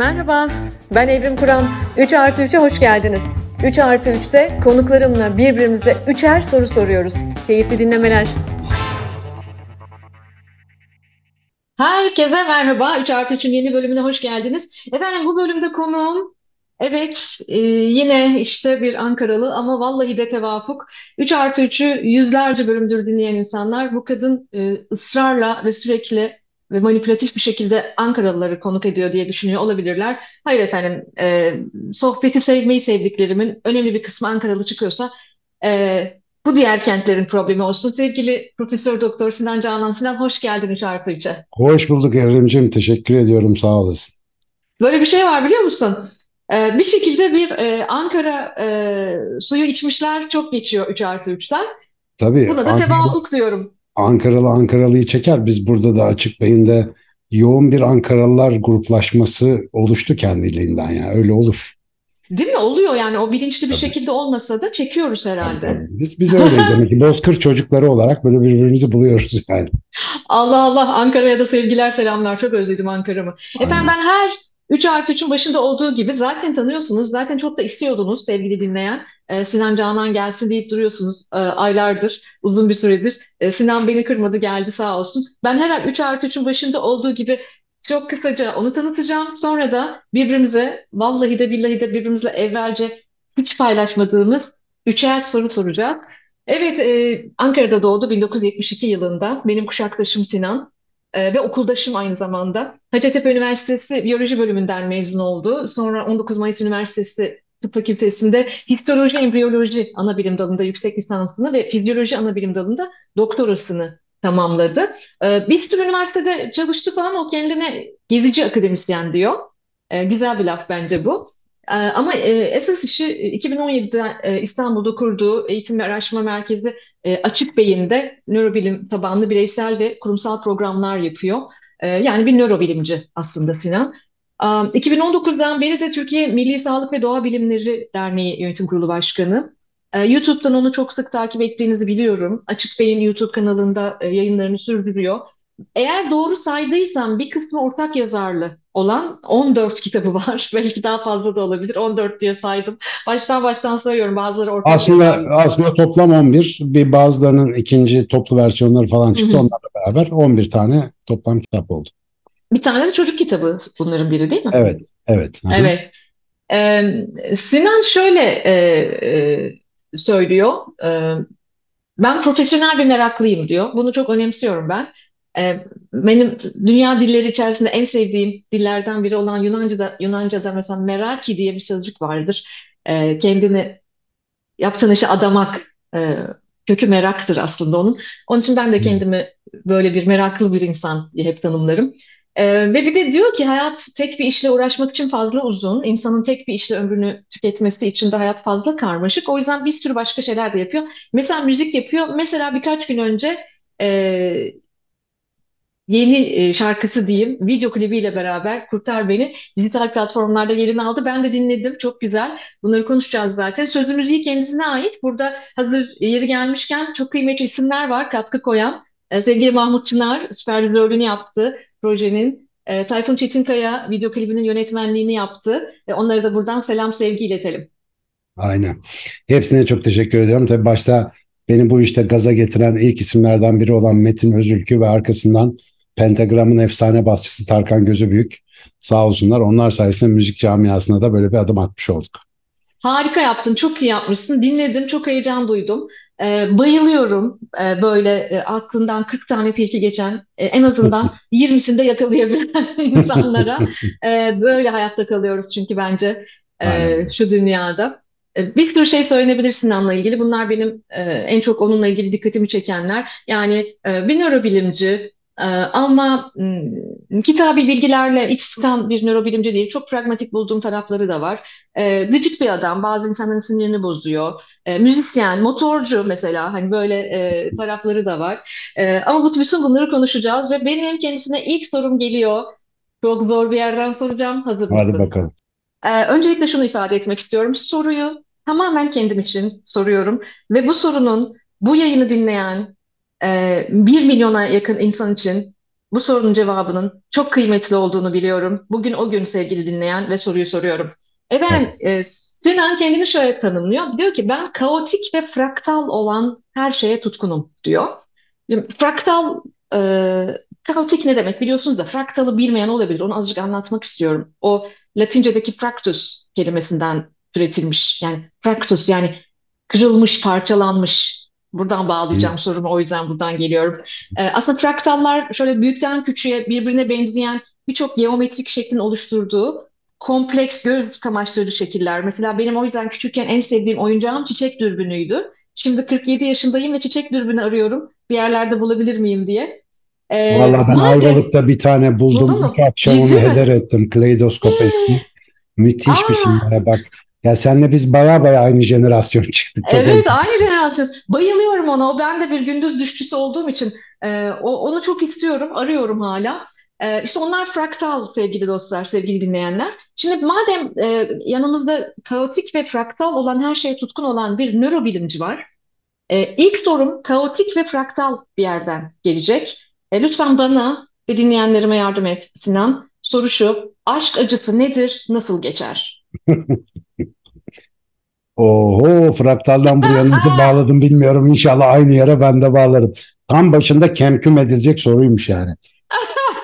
Merhaba, ben Evrim Kur'an. 3 artı 3'e hoş geldiniz. 3 artı 3'te konuklarımla birbirimize üçer soru soruyoruz. Keyifli dinlemeler. Herkese merhaba. 3 artı 3'ün yeni bölümüne hoş geldiniz. Efendim bu bölümde konuğum Evet, e, yine işte bir Ankaralı ama vallahi de tevafuk. 3 artı 3'ü yüzlerce bölümdür dinleyen insanlar bu kadın e, ısrarla ve sürekli ve manipülatif bir şekilde Ankaralıları konuk ediyor diye düşünüyor olabilirler. Hayır efendim, e, sohbeti sevmeyi sevdiklerimin önemli bir kısmı Ankaralı çıkıyorsa e, bu diğer kentlerin problemi olsun. Sevgili Profesör Doktor Sinan Canan Sinan hoş geldin 3 artı 3'e. Hoş bulduk Evrimciğim. Teşekkür ediyorum. Sağ olasın. Böyle bir şey var biliyor musun? Ee, bir şekilde bir e, Ankara e, suyu içmişler çok geçiyor 3 artı 3'ten. Tabii Buna da Ankara, tevafuk diyorum. Ankaralı Ankaralı'yı çeker. Biz burada da Açık Beyin'de yoğun bir Ankaralılar gruplaşması oluştu kendiliğinden yani öyle olur. Değil mi? Oluyor yani o bilinçli bir Tabii. şekilde olmasa da çekiyoruz herhalde. Biz biz öyleyiz demek ki Bozkır çocukları olarak böyle birbirimizi buluyoruz yani. Allah Allah Ankara'ya da sevgiler selamlar. Çok özledim Ankara'mı. Efendim ben her 3 artı 3'ün başında olduğu gibi zaten tanıyorsunuz. Zaten çok da istiyordunuz sevgili dinleyen. Ee, Sinan Canan gelsin deyip duruyorsunuz e, aylardır, uzun bir süredir. E, Sinan beni kırmadı geldi sağ olsun. Ben her 3 artı 3'ün başında olduğu gibi çok kısaca onu tanıtacağım. Sonra da birbirimize vallahi de billahi de birbirimizle evvelce hiç paylaşmadığımız üçer soru soracağız. Evet, e, Ankara'da doğdu 1972 yılında. Benim kuşaktaşım Sinan. Ee, ve okuldaşım aynı zamanda. Hacettepe Üniversitesi Biyoloji bölümünden mezun oldu. Sonra 19 Mayıs Üniversitesi Tıp Fakültesi'nde Histoloji Embriyoloji anabilim dalında yüksek lisansını ve Fizyoloji anabilim dalında doktorasını tamamladı. Ee, bir sürü üniversitede çalıştı falan o kendine gezici akademisyen diyor. Ee, güzel bir laf bence bu. Ee, ama e, esas işi 2017'de e, İstanbul'da kurduğu eğitim ve araştırma merkezi e, Açık Beyin'de nörobilim tabanlı bireysel ve kurumsal programlar yapıyor. E, yani bir nörobilimci aslında Sinan. E, 2019'dan beri de Türkiye Milli Sağlık ve Doğa Bilimleri Derneği Yönetim Kurulu Başkanı. E, YouTube'dan onu çok sık takip ettiğinizi biliyorum. Açık Bey'in YouTube kanalında e, yayınlarını sürdürüyor. Eğer doğru saydıysam bir kısmı ortak yazarlı olan 14 kitabı var. Belki daha fazla da olabilir. 14 diye saydım. Baştan baştan sayıyorum. Bazıları ortak Aslında yazarlı. aslında toplam 11. Bir bazılarının ikinci toplu versiyonları falan çıktı. hı. Onlarla beraber 11 tane toplam kitap oldu. Bir tane de çocuk kitabı bunların biri değil mi? Evet, evet. Hı hı. Evet. Ee, Sinan şöyle e, e, söylüyor. E, ben profesyonel bir meraklıyım diyor. Bunu çok önemsiyorum ben. E, benim dünya dilleri içerisinde en sevdiğim dillerden biri olan Yunanca'da, Yunanca'da mesela meraki diye bir sözcük vardır. E, kendini yaptığın işe adamak e, kökü meraktır aslında onun. Onun için ben de kendimi böyle bir meraklı bir insan diye hep tanımlarım. E, ve bir de diyor ki hayat tek bir işle uğraşmak için fazla uzun. İnsanın tek bir işle ömrünü tüketmesi için de hayat fazla karmaşık. O yüzden bir sürü başka şeyler de yapıyor. Mesela müzik yapıyor. Mesela birkaç gün önce e, yeni e, şarkısı diyeyim video klibiyle beraber Kurtar Beni dijital platformlarda yerini aldı. Ben de dinledim. Çok güzel. Bunları konuşacağız zaten. Sözü müziği kendisine ait. Burada hazır yeri gelmişken çok kıymetli isimler var katkı koyan. E, sevgili Mahmut Çınar süpervizörlüğünü yaptı projenin. E, Tayfun Çetinkaya video klibinin yönetmenliğini yaptı. Onlara da buradan selam sevgi iletelim. Aynen. Hepsine çok teşekkür ediyorum. Tabii başta beni bu işte gaza getiren ilk isimlerden biri olan Metin Özülkü ve arkasından Pentagram'ın efsane basçısı Tarkan Gözübüyük. Sağ olsunlar. Onlar sayesinde müzik camiasına da böyle bir adım atmış olduk. Harika yaptın, çok iyi yapmışsın. Dinledim, çok heyecan duydum. Ee, bayılıyorum ee, böyle e, aklından 40 tane tilki geçen, e, en azından 20'sini de yakalayabilen insanlara. Ee, böyle hayatta kalıyoruz çünkü bence e, şu dünyada. E, Bir sürü şey söylenebilir Sinan'la ilgili. Bunlar benim e, en çok onunla ilgili dikkatimi çekenler. Yani e, bir nörobilimci ama m, kitabi bilgilerle iç sıkan bir nörobilimci değil. Çok pragmatik bulduğum tarafları da var. E, gıcık bir adam. Bazı insanların sinirini bozuyor. E, müzisyen, motorcu mesela. Hani böyle e, tarafları da var. E, ama bu bütün bunları konuşacağız ve benim kendisine ilk sorum geliyor. Çok zor bir yerden soracağım. Hazır Hadi mısın? bakalım. Ee, öncelikle şunu ifade etmek istiyorum. Soruyu tamamen kendim için soruyorum ve bu sorunun bu yayını dinleyen e, bir milyona yakın insan için bu sorunun cevabının çok kıymetli olduğunu biliyorum. Bugün o gün sevgili dinleyen ve soruyu soruyorum. Efendim, Evet. e, Sinan kendini şöyle tanımlıyor. Diyor ki ben kaotik ve fraktal olan her şeye tutkunum diyor. Şimdi Fraktal, e, kaotik ne demek biliyorsunuz da fraktalı bilmeyen olabilir. Onu azıcık anlatmak istiyorum. O Latincedeki fractus kelimesinden türetilmiş. Yani fractus yani kırılmış, parçalanmış. Buradan bağlayacağım sorumu o yüzden buradan geliyorum. E, aslında fraktallar şöyle büyükten küçüğe birbirine benzeyen birçok geometrik şeklin oluşturduğu kompleks göz kamaştırıcı şekiller. Mesela benim o yüzden küçükken en sevdiğim oyuncağım çiçek dürbünüydü. Şimdi 47 yaşındayım ve çiçek dürbünü arıyorum. Bir yerlerde bulabilir miyim diye. Ee, Vallahi ben madem Ayvalık'ta bir tane buldum. İlk akşam onu heder ettim. Kleidoskop eski. Müthiş bir şey. Aa, bak. Ya senle biz baya baya aynı jenerasyon çıktık. Çok evet aynı jenerasyon. Bayılıyorum ona. O ben de bir gündüz düşçüsü olduğum için e, o, onu çok istiyorum. Arıyorum hala. E, işte onlar fraktal sevgili dostlar, sevgili dinleyenler. Şimdi madem e, yanımızda kaotik ve fraktal olan her şeye tutkun olan bir nörobilimci var. E, ilk sorum kaotik ve fraktal bir yerden gelecek. E, lütfen bana ve dinleyenlerime yardım et Sinan. Soru şu, aşk acısı nedir, nasıl geçer? Oho fraktaldan buraya nasıl bağladım bilmiyorum. İnşallah aynı yere ben de bağlarım. Tam başında kemküm edilecek soruymuş yani.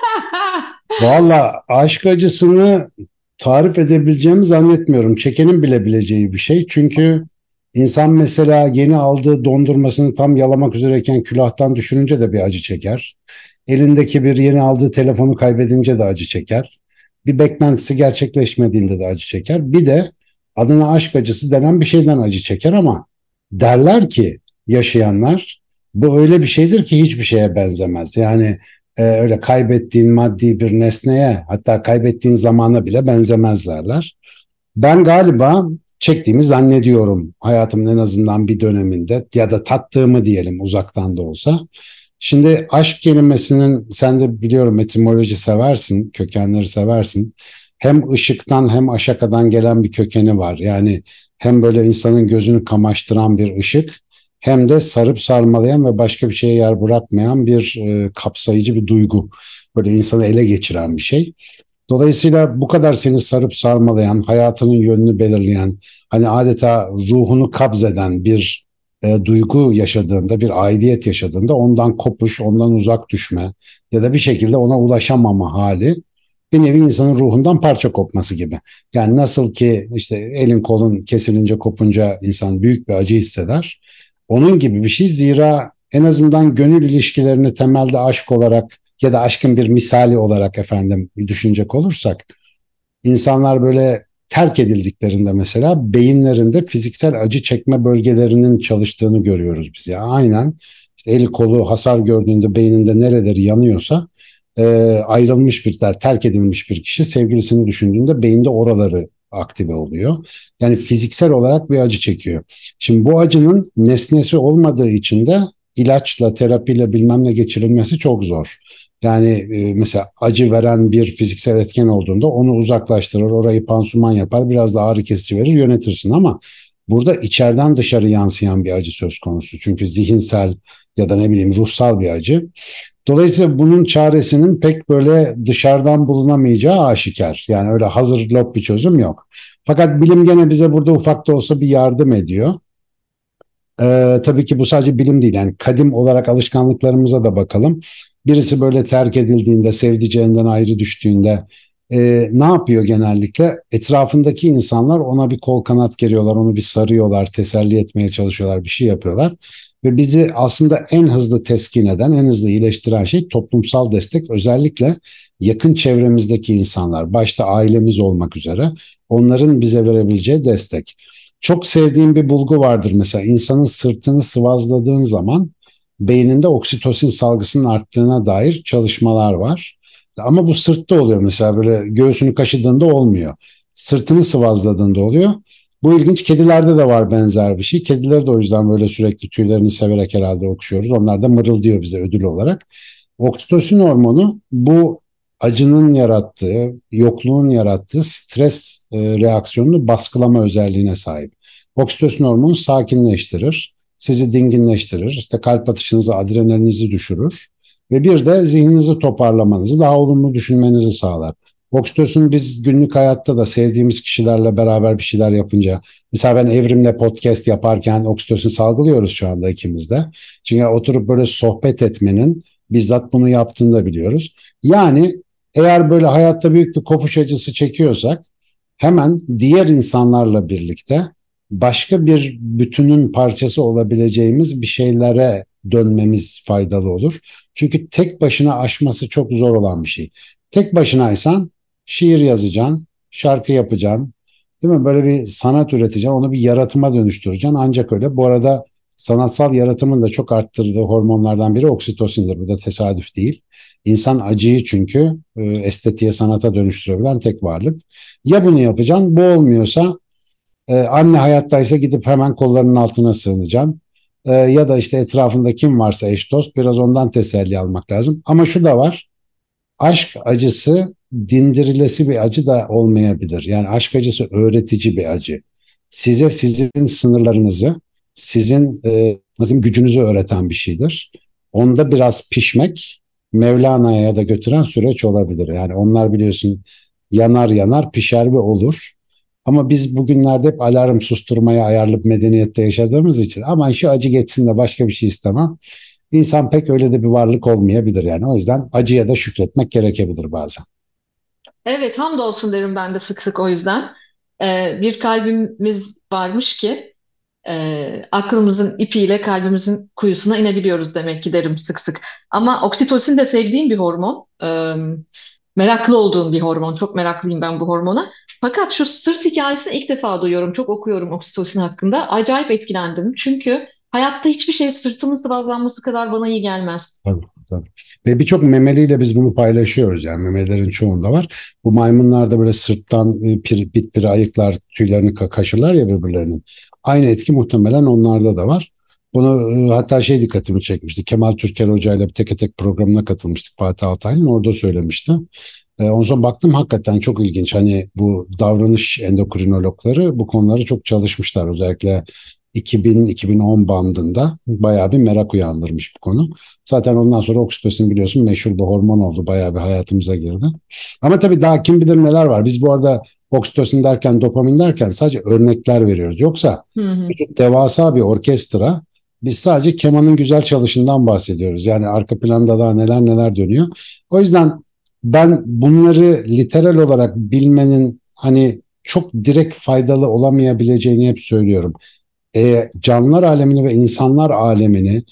Valla aşk acısını tarif edebileceğimi zannetmiyorum. Çekenin bile bileceği bir şey. Çünkü insan mesela yeni aldığı dondurmasını tam yalamak üzereyken külahtan düşürünce de bir acı çeker. Elindeki bir yeni aldığı telefonu kaybedince de acı çeker. Bir beklentisi gerçekleşmediğinde de acı çeker. Bir de adına aşk acısı denen bir şeyden acı çeker ama derler ki yaşayanlar bu öyle bir şeydir ki hiçbir şeye benzemez. Yani e, öyle kaybettiğin maddi bir nesneye hatta kaybettiğin zamana bile benzemezlerler. Ben galiba çektiğimi zannediyorum hayatımın en azından bir döneminde ya da tattığımı diyelim uzaktan da olsa. Şimdi aşk kelimesinin sen de biliyorum etimoloji seversin, kökenleri seversin. Hem ışıktan hem aşakadan gelen bir kökeni var. Yani hem böyle insanın gözünü kamaştıran bir ışık hem de sarıp sarmalayan ve başka bir şeye yer bırakmayan bir e, kapsayıcı bir duygu. Böyle insanı ele geçiren bir şey. Dolayısıyla bu kadar seni sarıp sarmalayan, hayatının yönünü belirleyen, hani adeta ruhunu kabzeden bir e, duygu yaşadığında, bir aidiyet yaşadığında ondan kopuş, ondan uzak düşme ya da bir şekilde ona ulaşamama hali bir nevi insanın ruhundan parça kopması gibi. Yani nasıl ki işte elin kolun kesilince kopunca insan büyük bir acı hisseder. Onun gibi bir şey zira en azından gönül ilişkilerini temelde aşk olarak ya da aşkın bir misali olarak efendim düşünecek olursak insanlar böyle terk edildiklerinde mesela beyinlerinde fiziksel acı çekme bölgelerinin çalıştığını görüyoruz biz ya. Aynen işte eli kolu hasar gördüğünde beyninde nereleri yanıyorsa e, ayrılmış bir terk edilmiş bir kişi sevgilisini düşündüğünde beyinde oraları aktive oluyor. Yani fiziksel olarak bir acı çekiyor. Şimdi bu acının nesnesi olmadığı için de ilaçla, terapiyle bilmem ne geçirilmesi çok zor. Yani e, mesela acı veren bir fiziksel etken olduğunda onu uzaklaştırır, orayı pansuman yapar, biraz da ağrı kesici verir, yönetirsin ama burada içeriden dışarı yansıyan bir acı söz konusu. Çünkü zihinsel ya da ne bileyim ruhsal bir acı. Dolayısıyla bunun çaresinin pek böyle dışarıdan bulunamayacağı aşikar. Yani öyle hazır lop bir çözüm yok. Fakat bilim gene bize burada ufak da olsa bir yardım ediyor. Ee, tabii ki bu sadece bilim değil. Yani kadim olarak alışkanlıklarımıza da bakalım. Birisi böyle terk edildiğinde, sevdiceğinden ayrı düştüğünde e, ne yapıyor genellikle? Etrafındaki insanlar ona bir kol kanat geriyorlar, onu bir sarıyorlar, teselli etmeye çalışıyorlar, bir şey yapıyorlar. Ve bizi aslında en hızlı teskin eden, en hızlı iyileştiren şey toplumsal destek. Özellikle yakın çevremizdeki insanlar, başta ailemiz olmak üzere onların bize verebileceği destek. Çok sevdiğim bir bulgu vardır mesela insanın sırtını sıvazladığın zaman beyninde oksitosin salgısının arttığına dair çalışmalar var. Ama bu sırtta oluyor mesela böyle göğsünü kaşıdığında olmuyor. Sırtını sıvazladığında oluyor. Bu ilginç kedilerde de var benzer bir şey. Kedileri de o yüzden böyle sürekli tüylerini severek herhalde okşuyoruz. Onlar da mırıldıyor bize ödül olarak. Oksitosin hormonu bu acının yarattığı, yokluğun yarattığı stres e, reaksiyonunu baskılama özelliğine sahip. Oksitosin hormonu sakinleştirir, sizi dinginleştirir, işte kalp atışınızı, adrenalinizi düşürür ve bir de zihninizi toparlamanızı, daha olumlu düşünmenizi sağlar. Oksitosin biz günlük hayatta da sevdiğimiz kişilerle beraber bir şeyler yapınca, mesela ben Evrim'le podcast yaparken oksitosin salgılıyoruz şu anda ikimiz de. Çünkü oturup böyle sohbet etmenin bizzat bunu yaptığını da biliyoruz. Yani eğer böyle hayatta büyük bir kopuş acısı çekiyorsak hemen diğer insanlarla birlikte başka bir bütünün parçası olabileceğimiz bir şeylere dönmemiz faydalı olur. Çünkü tek başına aşması çok zor olan bir şey. Tek başınaysan şiir yazacaksın, şarkı yapacaksın, değil mi? Böyle bir sanat üreteceksin, onu bir yaratıma dönüştüreceksin. Ancak öyle. Bu arada sanatsal yaratımın da çok arttırdığı hormonlardan biri oksitosindir. Bu da tesadüf değil. İnsan acıyı çünkü e, estetiğe, sanata dönüştürebilen tek varlık. Ya bunu yapacaksın, bu olmuyorsa e, anne hayattaysa gidip hemen kollarının altına sığınacaksın. E, ya da işte etrafında kim varsa eş dost biraz ondan teselli almak lazım. Ama şu da var. Aşk acısı dindirilesi bir acı da olmayabilir. Yani aşk acısı öğretici bir acı. Size sizin sınırlarınızı, sizin e, nasıl gücünüzü öğreten bir şeydir. Onda biraz pişmek Mevlana'ya da götüren süreç olabilir. Yani onlar biliyorsun yanar yanar pişer ve olur. Ama biz bugünlerde hep alarm susturmaya ayarlı bir medeniyette yaşadığımız için ama şu acı geçsin de başka bir şey istemem. İnsan pek öyle de bir varlık olmayabilir yani. O yüzden acıya da şükretmek gerekebilir bazen. Evet, hamdolsun derim ben de sık sık o yüzden. Ee, bir kalbimiz varmış ki e, aklımızın ipiyle kalbimizin kuyusuna inebiliyoruz demek ki derim sık sık. Ama oksitosin de sevdiğim bir hormon. Ee, meraklı olduğum bir hormon. Çok meraklıyım ben bu hormona. Fakat şu sırt hikayesini ilk defa duyuyorum. Çok okuyorum oksitosin hakkında. Acayip etkilendim. Çünkü hayatta hiçbir şey sırtımın sıvazlanması kadar bana iyi gelmez. Tabii, tabii. Ve birçok memeliyle biz bunu paylaşıyoruz yani memelerin çoğunda var. Bu maymunlar da böyle sırttan e, pir, bit bir ayıklar tüylerini kaşırlar ya birbirlerinin. Aynı etki muhtemelen onlarda da var. Bunu e, hatta şey dikkatimi çekmişti. Kemal Türker Hoca ile bir tek tek programına katılmıştık Fatih Altaylı'nın orada söylemişti. E, ondan sonra baktım hakikaten çok ilginç. Hani bu davranış endokrinologları bu konuları çok çalışmışlar. Özellikle 2000-2010 bandında bayağı bir merak uyandırmış bu konu. Zaten ondan sonra oksitosin biliyorsun meşhur bir hormon oldu. Bayağı bir hayatımıza girdi. Ama tabii daha kim bilir neler var. Biz bu arada oksitosin derken, dopamin derken sadece örnekler veriyoruz. Yoksa hı hı. devasa bir orkestra biz sadece kemanın güzel çalışından bahsediyoruz. Yani arka planda daha neler neler dönüyor. O yüzden ben bunları literal olarak bilmenin hani çok direkt faydalı olamayabileceğini hep söylüyorum. E, canlılar alemini ve insanlar alemini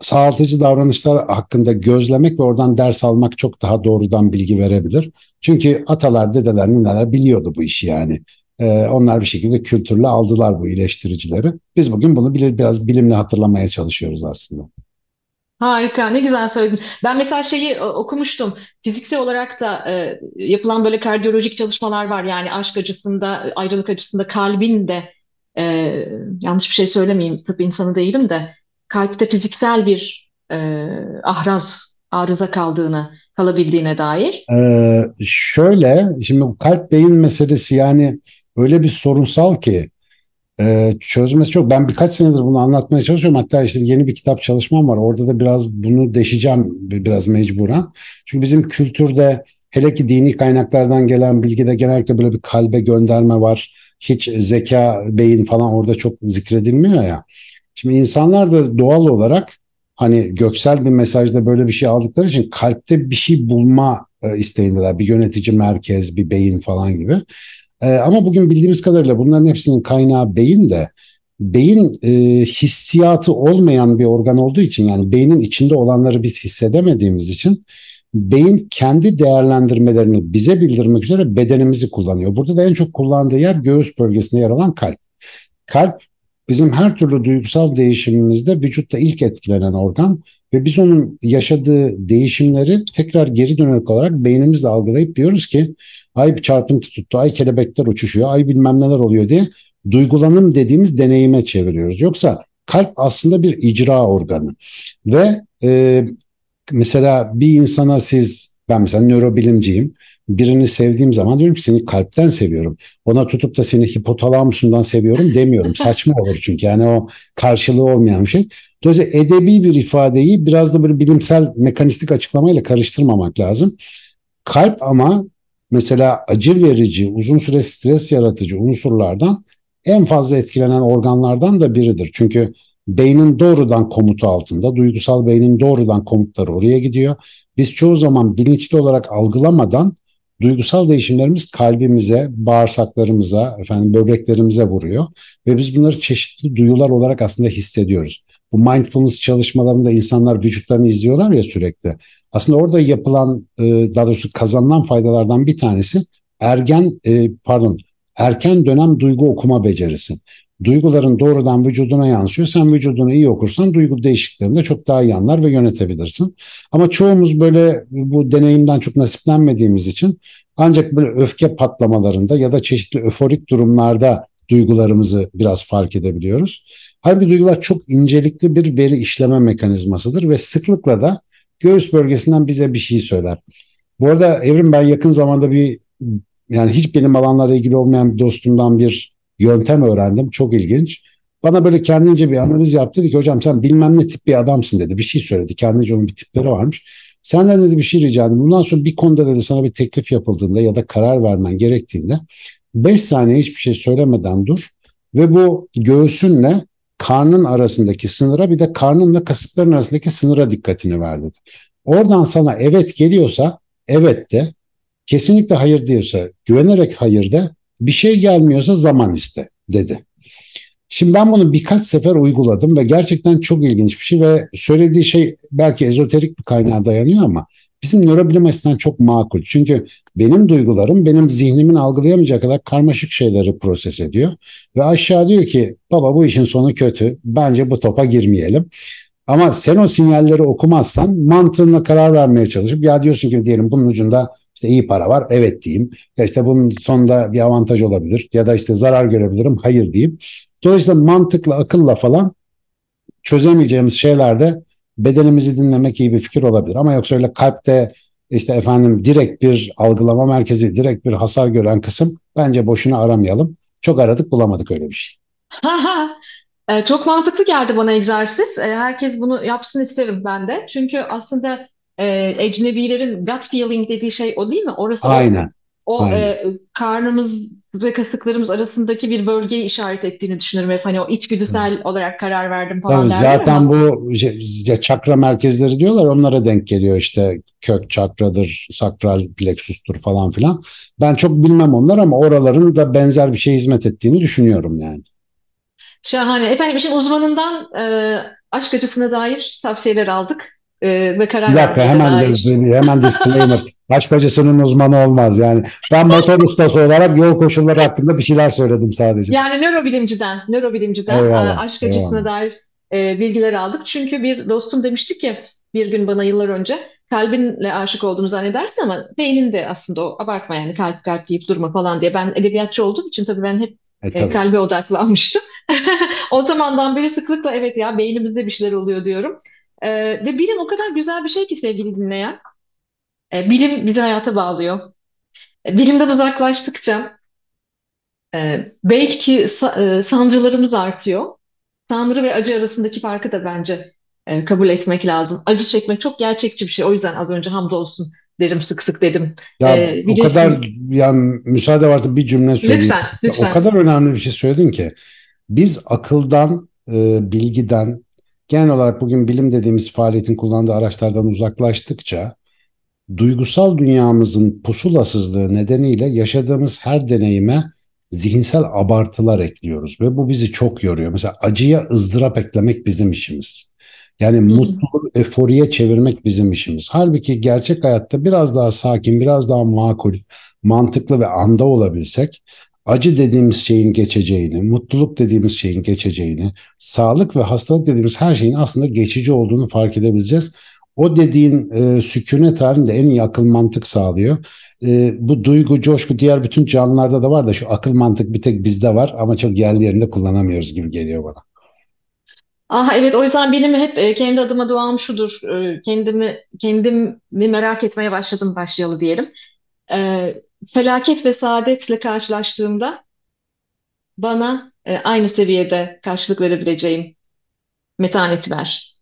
sağaltıcı davranışlar hakkında gözlemek ve oradan ders almak çok daha doğrudan bilgi verebilir. Çünkü atalar, dedeler, nineler biliyordu bu işi yani. Ee, onlar bir şekilde kültürle aldılar bu iyileştiricileri. Biz bugün bunu bilir, biraz bilimle hatırlamaya çalışıyoruz aslında. Harika, ne güzel söyledin. Ben mesela şeyi e, okumuştum. Fiziksel olarak da e, yapılan böyle kardiyolojik çalışmalar var. Yani aşk acısında, ayrılık acısında kalbin de e, yanlış bir şey söylemeyeyim, tıp insanı değilim de kalpte fiziksel bir e, ahraz, arıza kaldığını, kalabildiğine dair. Ee, şöyle, şimdi kalp beyin meselesi yani öyle bir sorunsal ki e, çözmesi çok. Ben birkaç senedir bunu anlatmaya çalışıyorum. Hatta işte yeni bir kitap çalışmam var. Orada da biraz bunu deşeceğim biraz mecburen. Çünkü bizim kültürde hele ki dini kaynaklardan gelen bilgide genellikle böyle bir kalbe gönderme var. Hiç zeka, beyin falan orada çok zikredilmiyor ya. Şimdi insanlar da doğal olarak hani göksel bir mesajda böyle bir şey aldıkları için kalpte bir şey bulma e, isteğindeler. Bir yönetici merkez, bir beyin falan gibi. E, ama bugün bildiğimiz kadarıyla bunların hepsinin kaynağı beyin de beyin e, hissiyatı olmayan bir organ olduğu için yani beynin içinde olanları biz hissedemediğimiz için beyin kendi değerlendirmelerini bize bildirmek üzere bedenimizi kullanıyor. Burada da en çok kullandığı yer göğüs bölgesinde yer alan kalp. Kalp bizim her türlü duygusal değişimimizde vücutta ilk etkilenen organ ve biz onun yaşadığı değişimleri tekrar geri dönük olarak beynimizle algılayıp diyoruz ki ay bir çarpıntı tuttu, ay kelebekler uçuşuyor, ay bilmem neler oluyor diye duygulanım dediğimiz deneyime çeviriyoruz. Yoksa kalp aslında bir icra organı ve e, mesela bir insana siz ben mesela nörobilimciyim birini sevdiğim zaman diyorum ki seni kalpten seviyorum. Ona tutup da seni hipotalamusundan seviyorum demiyorum. Saçma olur çünkü yani o karşılığı olmayan bir şey. Dolayısıyla edebi bir ifadeyi biraz da böyle bilimsel mekanistik açıklamayla karıştırmamak lazım. Kalp ama mesela acı verici, uzun süre stres yaratıcı unsurlardan en fazla etkilenen organlardan da biridir. Çünkü beynin doğrudan komutu altında, duygusal beynin doğrudan komutları oraya gidiyor. Biz çoğu zaman bilinçli olarak algılamadan duygusal değişimlerimiz kalbimize, bağırsaklarımıza, efendim böbreklerimize vuruyor ve biz bunları çeşitli duyular olarak aslında hissediyoruz. Bu mindfulness çalışmalarında insanlar vücutlarını izliyorlar ya sürekli. Aslında orada yapılan, e, daha doğrusu kazanılan faydalardan bir tanesi ergen, e, pardon, erken dönem duygu okuma becerisi. Duyguların doğrudan vücuduna yansıyor. Sen vücudunu iyi okursan duygu değişikliklerini de çok daha iyi anlar ve yönetebilirsin. Ama çoğumuz böyle bu deneyimden çok nasiplenmediğimiz için ancak böyle öfke patlamalarında ya da çeşitli öforik durumlarda duygularımızı biraz fark edebiliyoruz. Halbuki duygular çok incelikli bir veri işleme mekanizmasıdır ve sıklıkla da göğüs bölgesinden bize bir şey söyler. Bu arada Evrim ben yakın zamanda bir yani hiç benim alanlarla ilgili olmayan bir dostumdan bir yöntem öğrendim. Çok ilginç. Bana böyle kendince bir analiz yaptı. Dedi ki hocam sen bilmem ne tip bir adamsın dedi. Bir şey söyledi. Kendince onun bir tipleri varmış. Senden dedi bir şey rica edeyim. Bundan sonra bir konuda dedi sana bir teklif yapıldığında ya da karar vermen gerektiğinde 5 saniye hiçbir şey söylemeden dur ve bu göğsünle karnın arasındaki sınıra bir de karnınla kasıkların arasındaki sınıra dikkatini ver dedi. Oradan sana evet geliyorsa evet de kesinlikle hayır diyorsa güvenerek hayır de bir şey gelmiyorsa zaman iste dedi. Şimdi ben bunu birkaç sefer uyguladım ve gerçekten çok ilginç bir şey ve söylediği şey belki ezoterik bir kaynağa dayanıyor ama bizim nörobilim açısından çok makul. Çünkü benim duygularım benim zihnimin algılayamayacağı kadar karmaşık şeyleri proses ediyor. Ve aşağı diyor ki baba bu işin sonu kötü bence bu topa girmeyelim. Ama sen o sinyalleri okumazsan mantığınla karar vermeye çalışıp ya diyorsun ki diyelim bunun ucunda işte iyi para var evet diyeyim. Ya işte bunun sonunda bir avantaj olabilir ya da işte zarar görebilirim hayır diyeyim. Dolayısıyla mantıkla akılla falan çözemeyeceğimiz şeylerde bedenimizi dinlemek iyi bir fikir olabilir. Ama yoksa öyle kalpte işte efendim direkt bir algılama merkezi, direkt bir hasar gören kısım bence boşuna aramayalım. Çok aradık bulamadık öyle bir şey. E, çok mantıklı geldi bana egzersiz. E, herkes bunu yapsın isterim ben de. Çünkü aslında e, ecnebilerin gut feeling dediği şey o değil mi? Orası Aynen. o, o e, karnımız ve kasıklarımız arasındaki bir bölgeyi işaret ettiğini düşünürüm hep. Hani o içgüdüsel olarak karar verdim falan Tabii derler zaten ama bu çakra merkezleri diyorlar onlara denk geliyor işte kök çakradır, sakral plexustur falan filan. Ben çok bilmem onlar ama oraların da benzer bir şey hizmet ettiğini düşünüyorum yani. şahane. Efendim işin uzmanından e, aşk acısına dair tavsiyeler aldık e, ve Bir karar dakika vermeye de hemen de, dair. hemen disclaimer. Aşk acısının uzmanı olmaz yani. Ben motor ustası olarak yol koşulları hakkında bir şeyler söyledim sadece. Yani nörobilimciden, nörobilimciden e, Eyvallah, aşk acısına eyvallah. dair e, bilgiler aldık. Çünkü bir dostum demişti ki bir gün bana yıllar önce kalbinle aşık olduğunu zannedersin ama beynin de aslında o abartma yani kalp kalp deyip durma falan diye. Ben edebiyatçı olduğum için tabii ben hep E e, tabii. kalbe odaklanmıştım. O zamandan beri sıklıkla evet ya beynimizde bir şeyler oluyor diyorum. E, ve bilim o kadar güzel bir şey ki sevgili dinleyen. E, bilim bizi hayata bağlıyor. E, bilimden uzaklaştıkça e, belki sa- e, sancılarımız artıyor. Tanrı ve acı arasındaki farkı da bence e, kabul etmek lazım. Acı çekmek çok gerçekçi bir şey. O yüzden az önce hamdolsun derim sık sık dedim. Ya E, o kadar yani müsaade varsa bir cümle söyleyeyim. Lütfen, Ya o lütfen. kadar önemli bir şey söyledin ki biz akıldan, e, bilgiden, genel olarak bugün bilim dediğimiz faaliyetin kullandığı araçlardan uzaklaştıkça duygusal dünyamızın pusulasızlığı nedeniyle yaşadığımız her deneyime zihinsel abartılar ekliyoruz ve bu bizi çok yoruyor. Mesela acıya ızdırap eklemek bizim işimiz. Yani hı. mutluluğu euforiye çevirmek bizim işimiz. Halbuki gerçek hayatta biraz daha sakin, biraz daha makul, mantıklı ve anda olabilsek acı dediğimiz şeyin geçeceğini, mutluluk dediğimiz şeyin geçeceğini, sağlık ve hastalık dediğimiz her şeyin aslında geçici olduğunu fark edebileceğiz. O dediğin e, sükunet halinde en iyi akıl mantık sağlıyor. E, bu duygu, coşku diğer bütün canlılarda da var da şu akıl mantık bir tek bizde var ama çok yerli yerinde kullanamıyoruz gibi geliyor bana. Ah evet o yüzden benim hep e, kendi adıma duam şudur. E, kendimi kendimi merak etmeye başladım başlayalı diyelim. e, felaket ve saadetle karşılaştığımda bana e, aynı seviyede karşılık verebileceğim metaneti ver.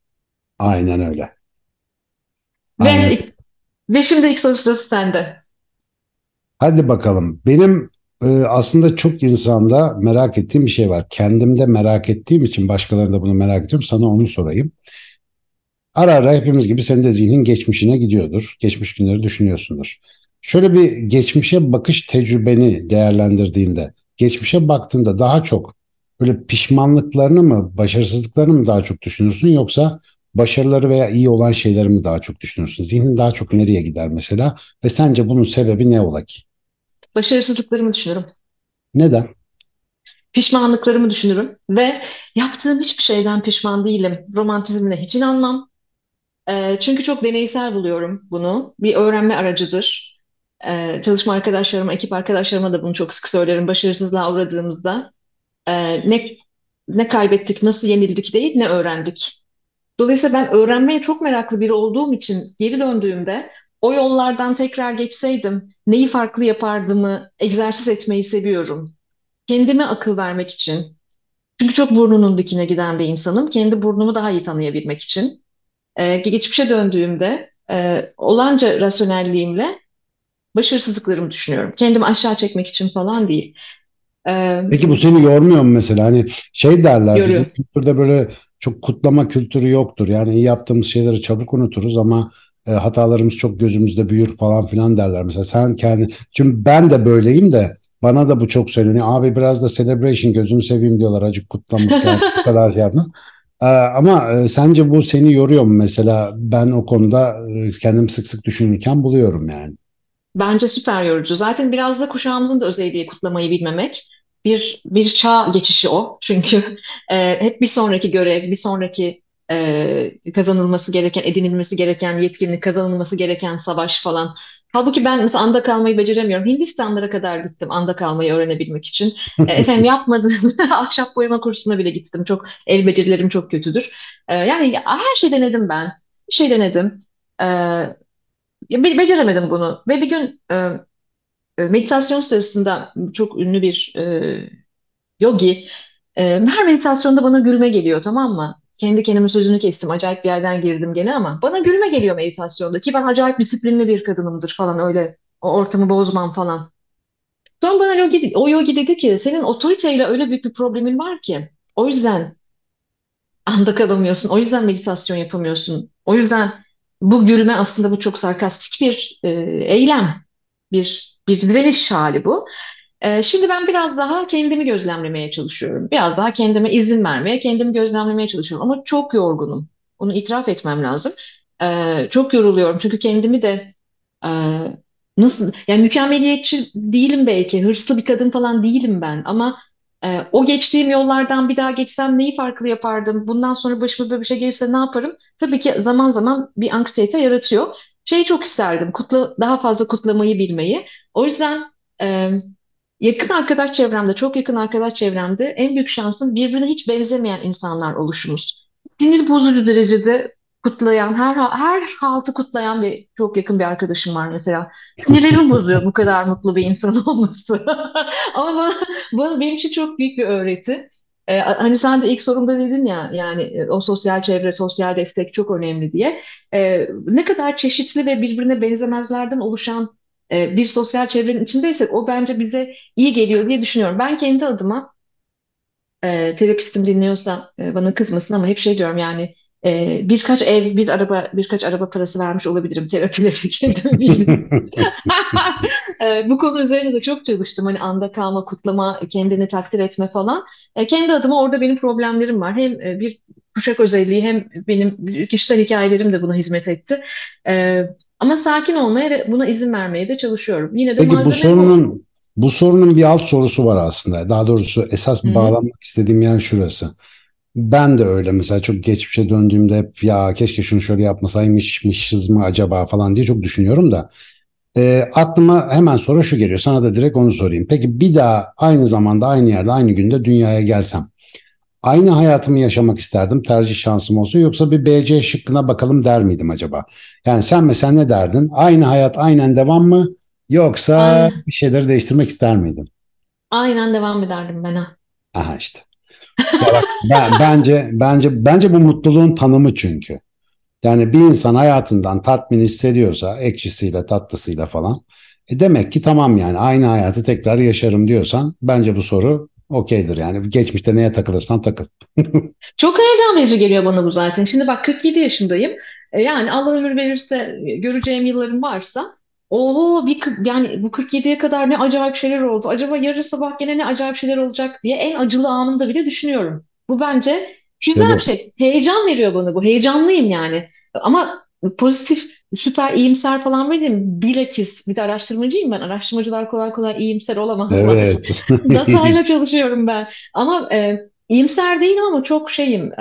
Aynen öyle. Aynen. Ve, ve şimdi ilk soru sırası sende. Hadi bakalım. Benim e, aslında çok insanda merak ettiğim bir şey var. Kendimde merak ettiğim için başkaları da bunu merak ediyorum. Sana onu sorayım. Ara ara hepimiz gibi senin de zihnin geçmişine gidiyordur. Geçmiş günleri düşünüyorsundur. Şöyle bir geçmişe bakış tecrübeni değerlendirdiğinde, geçmişe baktığında daha çok böyle pişmanlıklarını mı, başarısızlıklarını mı daha çok düşünürsün yoksa başarıları veya iyi olan şeyleri mi daha çok düşünürsün? Zihnin daha çok nereye gider mesela ve sence bunun sebebi ne ola ki? Başarısızlıklarımı düşünürüm. Neden? Pişmanlıklarımı düşünürüm ve yaptığım hiçbir şeyden pişman değilim. Romantizmle hiç inanmam. Ee, çünkü çok deneysel buluyorum bunu. Bir öğrenme aracıdır. Ee, çalışma arkadaşlarıma, ekip arkadaşlarıma da bunu çok sık söylerim. Başarısızlığa uğradığımızda e, ne ne kaybettik, nasıl yenildik değil, ne öğrendik. Dolayısıyla ben öğrenmeye çok meraklı biri olduğum için geri döndüğümde o yollardan tekrar geçseydim neyi farklı yapardımı egzersiz etmeyi seviyorum. Kendime akıl vermek için. Çünkü çok burnunun dikine giden bir insanım. Kendi burnumu daha iyi tanıyabilmek için. Ee, geçmişe döndüğümde e, olanca rasyonelliğimle başarısızlıklarımı düşünüyorum. Kendimi aşağı çekmek için falan değil. Ee, Peki bu seni yormuyor mu mesela? Hani şey derler bizim yoruyor. kültürde böyle çok kutlama kültürü yoktur. Yani iyi yaptığımız şeyleri çabuk unuturuz ama e, hatalarımız çok gözümüzde büyür falan filan derler. Mesela sen kendi, çünkü ben de böyleyim de bana da bu çok söyleniyor. Abi biraz da celebration gözünü seveyim diyorlar. Acık kutlamak yani kadar şey yapma. Ama e, sence bu seni yoruyor mu mesela? Ben o konuda e, kendim sık sık düşünürken buluyorum yani. Bence süper yorucu. Zaten biraz da kuşağımızın da özelliği kutlamayı bilmemek. Bir bir çağ geçişi o. Çünkü e, hep bir sonraki görev, bir sonraki e, kazanılması gereken, edinilmesi gereken yetkinlik, kazanılması gereken savaş falan. Halbuki ben mesela anda kalmayı beceremiyorum. Hindistanlara kadar gittim anda kalmayı öğrenebilmek için. E, efendim yapmadığım ahşap boyama kursuna bile gittim. Çok el becerilerim çok kötüdür. E, yani her şey denedim ben. Bir şey denedim. E, be- beceremedim bunu. Ve bir gün e, e, meditasyon sırasında çok ünlü bir e, yogi e, her meditasyonda bana gülme geliyor tamam mı? Kendi kendime sözünü kestim. Acayip bir yerden girdim gene ama bana gülme geliyor meditasyonda ki ben acayip disiplinli bir kadınımdır falan öyle o ortamı bozmam falan. Sonra bana yogi, o yogi dedi ki senin otoriteyle öyle büyük bir problemin var ki o yüzden anda kalamıyorsun. O yüzden meditasyon yapamıyorsun. O yüzden bu gülme aslında bu çok sarkastik bir e, eylem, bir bir direniş hali bu. E, şimdi ben biraz daha kendimi gözlemlemeye çalışıyorum. Biraz daha kendime izin vermeye, kendimi gözlemlemeye çalışıyorum. Ama çok yorgunum. Onu itiraf etmem lazım. E, çok yoruluyorum çünkü kendimi de e, nasıl yani mükemmeliyetçi değilim belki, hırslı bir kadın falan değilim ben ama ee, o geçtiğim yollardan bir daha geçsem neyi farklı yapardım? Bundan sonra başıma böyle bir şey gelirse ne yaparım? Tabii ki zaman zaman bir anksiyete yaratıyor. Şeyi çok isterdim, kutla, daha fazla kutlamayı bilmeyi. O yüzden e, yakın arkadaş çevremde, çok yakın arkadaş çevremde en büyük şansım birbirine hiç benzemeyen insanlar oluşumuz. Sinir bozucu derecede kutlayan, her her haltı kutlayan bir çok yakın bir arkadaşım var mesela. Sinirlerim bozuyor bu kadar mutlu bir insan olması. Ama bana, bana benim için çok büyük bir öğreti. Ee, hani sen de ilk sorumda dedin ya yani e, o sosyal çevre, sosyal destek çok önemli diye. Ee, ne kadar çeşitli ve birbirine benzemezlerden oluşan e, bir sosyal çevrenin içindeysek o bence bize iyi geliyor diye düşünüyorum. Ben kendi adıma e, terapistim dinliyorsa e, bana kızmasın ama hep şey diyorum yani e, birkaç ev, bir araba, birkaç araba parası vermiş olabilirim terapileri kendime bilmiyorum. E, bu konu üzerine de çok çalıştım. Hani anda kalma, kutlama, kendini takdir etme falan. E, kendi adıma orada benim problemlerim var. Hem e, bir kuşak özelliği hem benim kişisel hikayelerim de buna hizmet etti. E, ama sakin olmaya ve buna izin vermeye de çalışıyorum. Yine de Peki bu malzeme bu. sorunun bu sorunun bir alt sorusu var aslında. Daha doğrusu esas hı. bağlanmak istediğim yer şurası. Ben de öyle mesela çok geçmişe döndüğümde hep ya keşke şunu şöyle yapmasaymışmışız mı acaba falan diye çok düşünüyorum da e, aklıma hemen sonra şu geliyor. Sana da direkt onu sorayım. Peki bir daha aynı zamanda aynı yerde aynı günde dünyaya gelsem aynı hayatımı yaşamak isterdim tercih şansım olsa yoksa bir BC şıkkına bakalım der miydim acaba? Yani sen mesela ne derdin? Aynı hayat aynen devam mı? Yoksa Aynen, bir şeyleri değiştirmek ister miydin? aynen devam ederdim ben ha. Aha işte. Bak, ben, bence bence bence bu mutluluğun tanımı çünkü. Yani bir insan hayatından tatmin hissediyorsa ekşisiyle tatlısıyla falan e demek ki tamam yani aynı hayatı tekrar yaşarım diyorsan bence bu soru okeydir yani. Geçmişte neye takılırsan takıl. Çok heyecan verici geliyor bana bu zaten. Şimdi bak 47 yaşındayım. E, Yani Allah ömür verirse göreceğim yıllarım varsa o bir yani bu 47'ye kadar ne acayip şeyler oldu. Acaba yarın sabah gene ne acayip şeyler olacak diye en acılı anımda bile düşünüyorum. Bu bence İşte güzel bir bu. şey. Heyecan veriyor bana bu. Heyecanlıyım yani. Ama pozitif, süper iyimser falan değilim. Bilakis bir de araştırmacıyım ben. Araştırmacılar kolay kolay iyimser olamaz ama Evet. Datayla çalışıyorum ben. Ama e, iyimser değilim ama çok şeyim.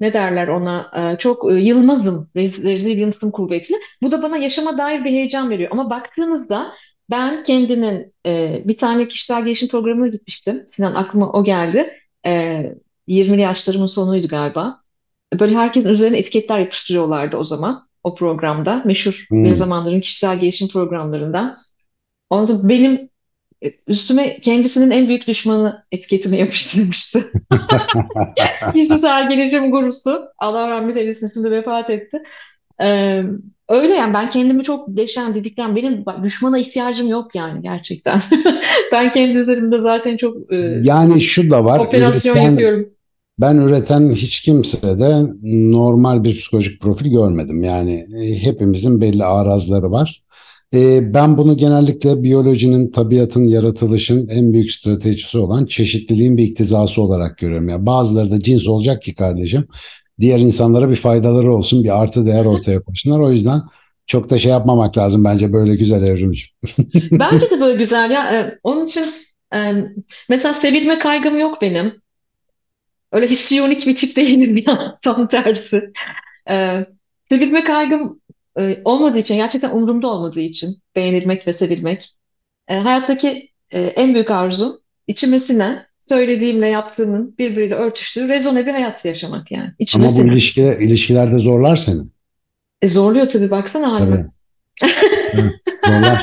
Ne derler ona? E, çok e, yılmazım. Resilience'ım kuvvetli. Bu da bana yaşama dair bir heyecan veriyor. Ama baktığınızda ben kendinin e, bir tane kişisel gelişim programına gitmiştim. Sinan aklıma o geldi. E, 20'li yaşlarımın sonuydu galiba. Böyle herkesin üzerine etiketler yapıştırıyorlardı o zaman o programda. Meşhur bir Hmm. zamanların kişisel gelişim programlarından. Ondan sonra benim Üstüme kendisinin en büyük düşmanı etiketini yapıştırmıştı. Kişisel gelişim gurusu. Allah rahmet eylesin şimdi vefat etti. Ee, öyle yani ben kendimi çok deşen, didiklen, benim düşmana ihtiyacım yok yani gerçekten. Ben kendi üzerimde zaten çok e, Yani şu da var. operasyon Üreten yapıyorum. Ben üreten hiç kimsede normal bir psikolojik profil görmedim. Yani e, hepimizin belli arazları var. E, ben bunu genellikle biyolojinin, tabiatın, yaratılışın en büyük stratejisi olan çeşitliliğin bir iktizası olarak görüyorum. Yani bazıları da cins olacak ki kardeşim, diğer insanlara bir faydaları olsun, bir artı değer ortaya koysunlar. O yüzden çok da şey yapmamak lazım bence böyle güzel evrimciğim. Bence de böyle güzel ya. Ee, onun için e, mesela sevilme kaygım yok benim. Öyle histriyonik bir tip değilim ya. Tam tersi. Ee, sevilme kaygım e, olmadığı için, gerçekten umurumda olmadığı için beğenilmek ve sevilmek. E, hayattaki e, en büyük arzum içime sinen, söylediğimle yaptığımın birbiriyle örtüştüğü rezone bir hayat yaşamak yani. İçime Ama bu sinen. ilişkiler, ilişkilerde zorlar seni. E, zorluyor tabii baksana halime. Tabii. Zorlar.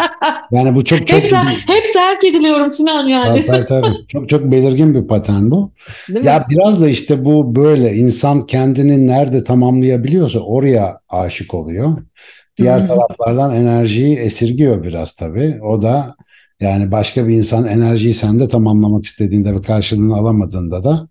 Yani bu çok Hep, çok ter- hep terk ediliyorum Sinan Tabii, yani. tabii, tabii. Çok çok belirgin bir patern bu. Değil mi? Ya biraz da işte bu böyle insan kendini nerede tamamlayabiliyorsa oraya aşık oluyor. Diğer Hmm. taraflardan enerjiyi esirgiyor biraz tabii. O da yani başka bir insan enerjiyi sende tamamlamak istediğinde ve karşılığını alamadığında da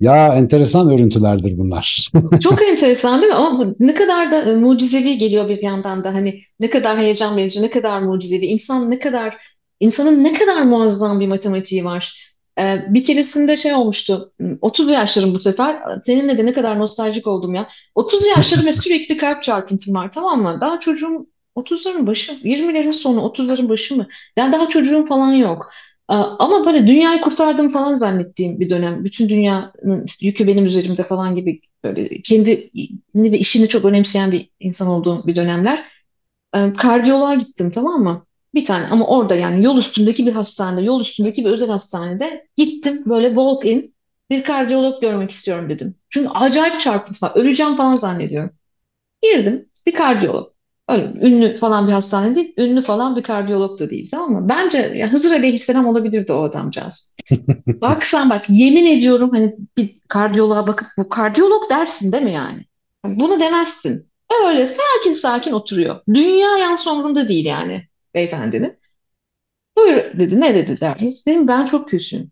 ya enteresan örüntülerdir bunlar. Çok enteresan değil mi? Ama ne kadar da e, mucizevi geliyor bir yandan da hani ne kadar heyecan verici, ne kadar mucizevi. İnsan ne kadar insanın ne kadar muazzam bir matematiği var. Ee, bir keresinde şey olmuştu. 30 yaşlarım bu sefer. Seninle de ne kadar nostaljik oldum ya. 30 yaşlarım ve sürekli kalp çarpıntım var tamam mı? Daha çocuğum 30'ların başı, 20'lerin sonu, 30'ların başı mı? Yani daha çocuğum falan yok. Ama böyle dünyayı kurtardım falan zannettiğim bir dönem. Bütün dünyanın yükü benim üzerimde falan gibi böyle kendini ve işini çok önemseyen bir insan olduğum bir dönemler. Ee, Kardiyoloğa gittim tamam mı? Bir tane ama orada yani yol üstündeki bir hastanede, yol üstündeki bir özel hastanede gittim böyle walk in bir kardiyolog görmek istiyorum dedim. Çünkü acayip çarpıntı var. Öleceğim falan zannediyorum. Girdim bir kardiyolog. Öyle ünlü falan bir hastane değil, ünlü falan bir kardiyolog da değil tamam mı? Bence ya Hızır Aleyhisselam olabilirdi o adamcağız. Bak sen bak yemin ediyorum hani bir kardiyoloğa bakıp bu kardiyolog dersin değil mi yani? Bunu demezsin. Öyle sakin sakin oturuyor. Dünya yansı umurunda değil yani beyefendinin. Buyur dedi ne dedi derdi. Dedim ben çok kötüyüm.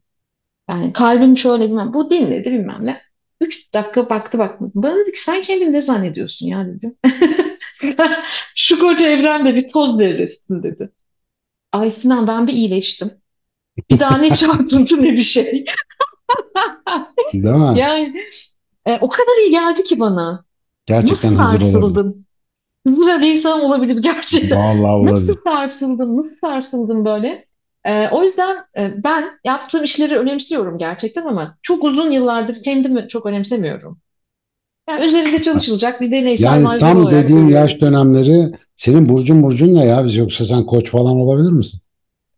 Yani kalbim şöyle bilmem. Bu dinledi bilmem ne. Üç dakika baktı bakmadı. Bana dedi ki sen kendini ne zannediyorsun ya dedi. Şu koca evrende bir toz devresisin dedi. Ay Sinan ben bir iyileştim. Bir daha ne çarpıntı ne bir şey. Değil mi? Yani e, o kadar iyi geldi ki bana. Gerçekten Nasıl sarsıldım? Zira bir insan olabilir gerçekten. Vallahi Nasıl olabilir. sarsıldım, nasıl sarsıldım böyle. E, o yüzden e, ben yaptığım işleri önemsiyorum gerçekten ama çok uzun yıllardır kendimi çok önemsemiyorum. Yani üzerinde çalışılacak bir deneysel Yani malzeme tam olarak dediğin görüyorum. yaş dönemleri senin burcun burcun ne ya? Biz yoksa sen koç falan olabilir misin?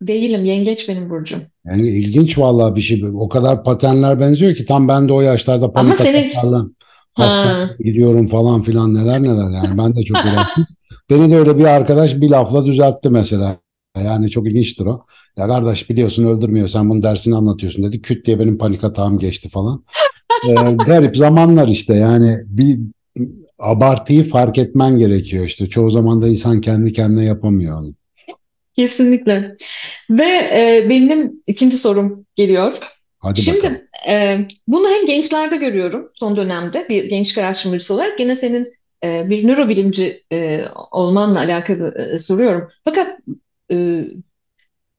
Değilim, yengeç benim burcum. Yani ilginç vallahi bir şey. O kadar paternler benziyor ki tam ben de o yaşlarda Ama panik senin ataklarla ha, hastaneye gidiyorum falan filan neler neler yani ben de çok uğraştım. Beni de öyle bir arkadaş bir lafla düzeltti mesela. Yani çok ilginçtir o. Ya kardeş biliyorsun öldürmüyor sen bunun dersini anlatıyorsun dedi. Küt diye benim panik atağım geçti falan. Ee, garip zamanlar işte yani bir abartıyı fark etmen gerekiyor işte. Çoğu zaman da insan kendi kendine yapamıyor onu. Kesinlikle. Ve e, benim ikinci sorum geliyor. Hadi bakalım. Şimdi e, bunu hem gençlerde görüyorum son dönemde bir gençlik araştırmacısı olarak. Gene senin e, bir nörobilimci e, olmanla alakalı e, soruyorum. Fakat e,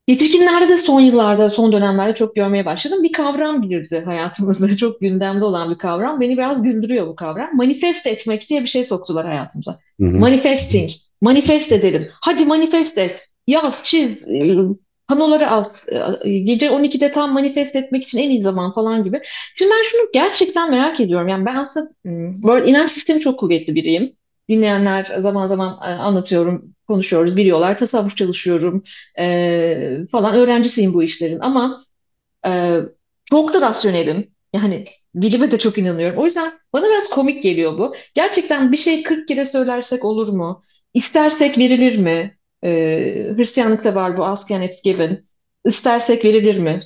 yetişkinlerde de son yıllarda, son dönemlerde çok görmeye başladım. Bir kavram girdi hayatımızda. Çok gündemde olan bir kavram. Beni biraz güldürüyor bu kavram. Manifest etmek diye bir şey soktular hayatımıza. Hı hı. Manifesting. Manifest edelim. Hadi manifest et. Yaz, çiz, e, panoları al. E, Gece 12'de tam manifest etmek için en iyi zaman falan gibi. Şimdi ben şunu gerçekten merak ediyorum. Yani ben aslında hmm, böyle inanç sistemi çok kuvvetli biriyim. Dinleyenler zaman zaman e, anlatıyorum, konuşuyoruz, biliyorlar. Tasavvuf çalışıyorum e, falan. Öğrencisiyim bu işlerin ama e, çok da rasyonelim. Yani bilime de çok inanıyorum. O yüzden bana biraz komik geliyor bu. Gerçekten bir şey 40 kere söylersek olur mu? İstersek verilir mi? E, Hristiyanlıkta var bu ask and it's given. İstersek verilir mi?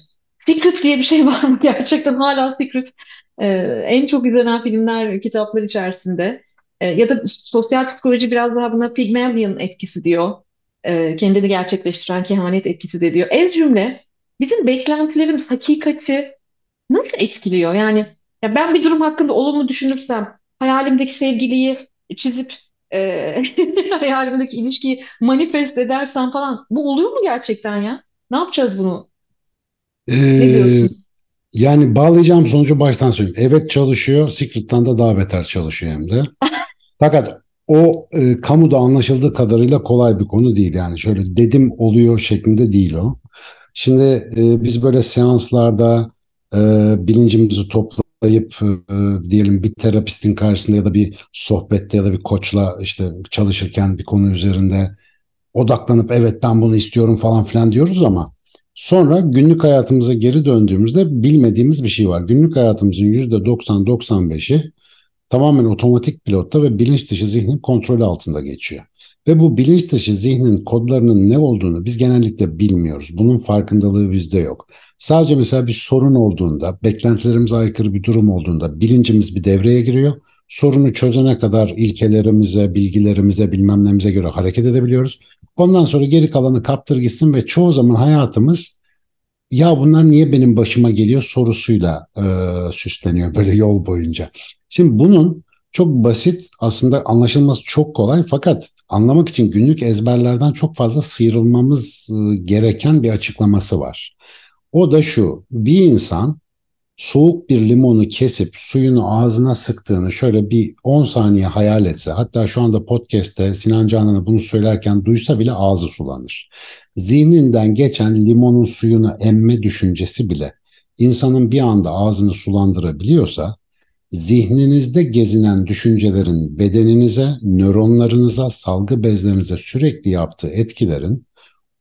Secret diye bir şey var mı gerçekten? Hala Secret e, en çok izlenen filmler, kitaplar içerisinde. E, ya da sosyal psikoloji biraz daha buna Pygmalion etkisi diyor. E, kendini gerçekleştiren kehanet etkisi de diyor. Ez cümle bizim beklentilerimiz hakikati nasıl etkiliyor? Yani ya ben bir durum hakkında olumlu düşünürsem hayalimdeki sevgiliyi çizip e, hayalimdeki ilişkiyi manifest edersem falan bu oluyor mu gerçekten ya? Ne yapacağız bunu? Ne Ee, diyorsun? yani bağlayacağım sonucu baştan söyleyeyim. Evet çalışıyor. Secret'tan da daha beter çalışıyor hem de. Fakat o e, kamuda anlaşıldığı kadarıyla kolay bir konu değil. Yani şöyle dedim oluyor şeklinde değil o. Şimdi e, biz böyle seanslarda e, bilincimizi toplayıp e, diyelim bir terapistin karşısında ya da bir sohbette ya da bir koçla işte çalışırken bir konu üzerinde odaklanıp evet ben bunu istiyorum falan filan diyoruz ama sonra günlük hayatımıza geri döndüğümüzde bilmediğimiz bir şey var. Günlük hayatımızın %90-95'i tamamen otomatik pilotta ve bilinç dışı zihnin kontrolü altında geçiyor. Ve bu bilinç dışı zihnin kodlarının ne olduğunu biz genellikle bilmiyoruz. Bunun farkındalığı bizde yok. Sadece mesela bir sorun olduğunda, beklentilerimize aykırı bir durum olduğunda bilincimiz bir devreye giriyor. Sorunu çözene kadar ilkelerimize, bilgilerimize, bilmem nemize göre hareket edebiliyoruz. Ondan sonra geri kalanı kaptır gitsin ve çoğu zaman hayatımız ya bunlar niye benim başıma geliyor sorusuyla e, süsleniyor böyle yol boyunca. Şimdi bunun çok basit aslında anlaşılması çok kolay fakat anlamak için günlük ezberlerden çok fazla sıyrılmamız e, gereken bir açıklaması var. O da şu bir insan soğuk bir limonu kesip suyunu ağzına sıktığını şöyle bir 10 saniye hayal etse hatta şu anda podcast'te Sinan Canan'a bunu söylerken duysa bile ağzı sulanır. Zihninden geçen limonun suyunu emme düşüncesi bile insanın bir anda ağzını sulandırabiliyorsa zihninizde gezinen düşüncelerin bedeninize, nöronlarınıza, salgı bezlerinize sürekli yaptığı etkilerin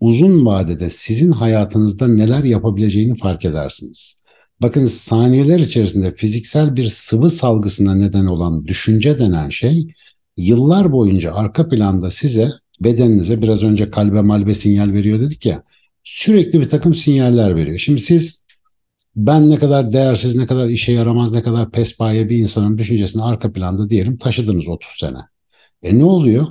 uzun vadede sizin hayatınızda neler yapabileceğini fark edersiniz. Bakın saniyeler içerisinde fiziksel bir sıvı salgısına neden olan düşünce denen şey yıllar boyunca arka planda size bedeninize biraz önce kalbe malbe sinyal veriyor dedik ya sürekli bir takım sinyaller veriyor. Şimdi siz ben ne kadar değersiz, ne kadar işe yaramaz, ne kadar pespaye bir insanın düşüncesini arka planda diyelim taşıdınız 30 sene. E ne oluyor?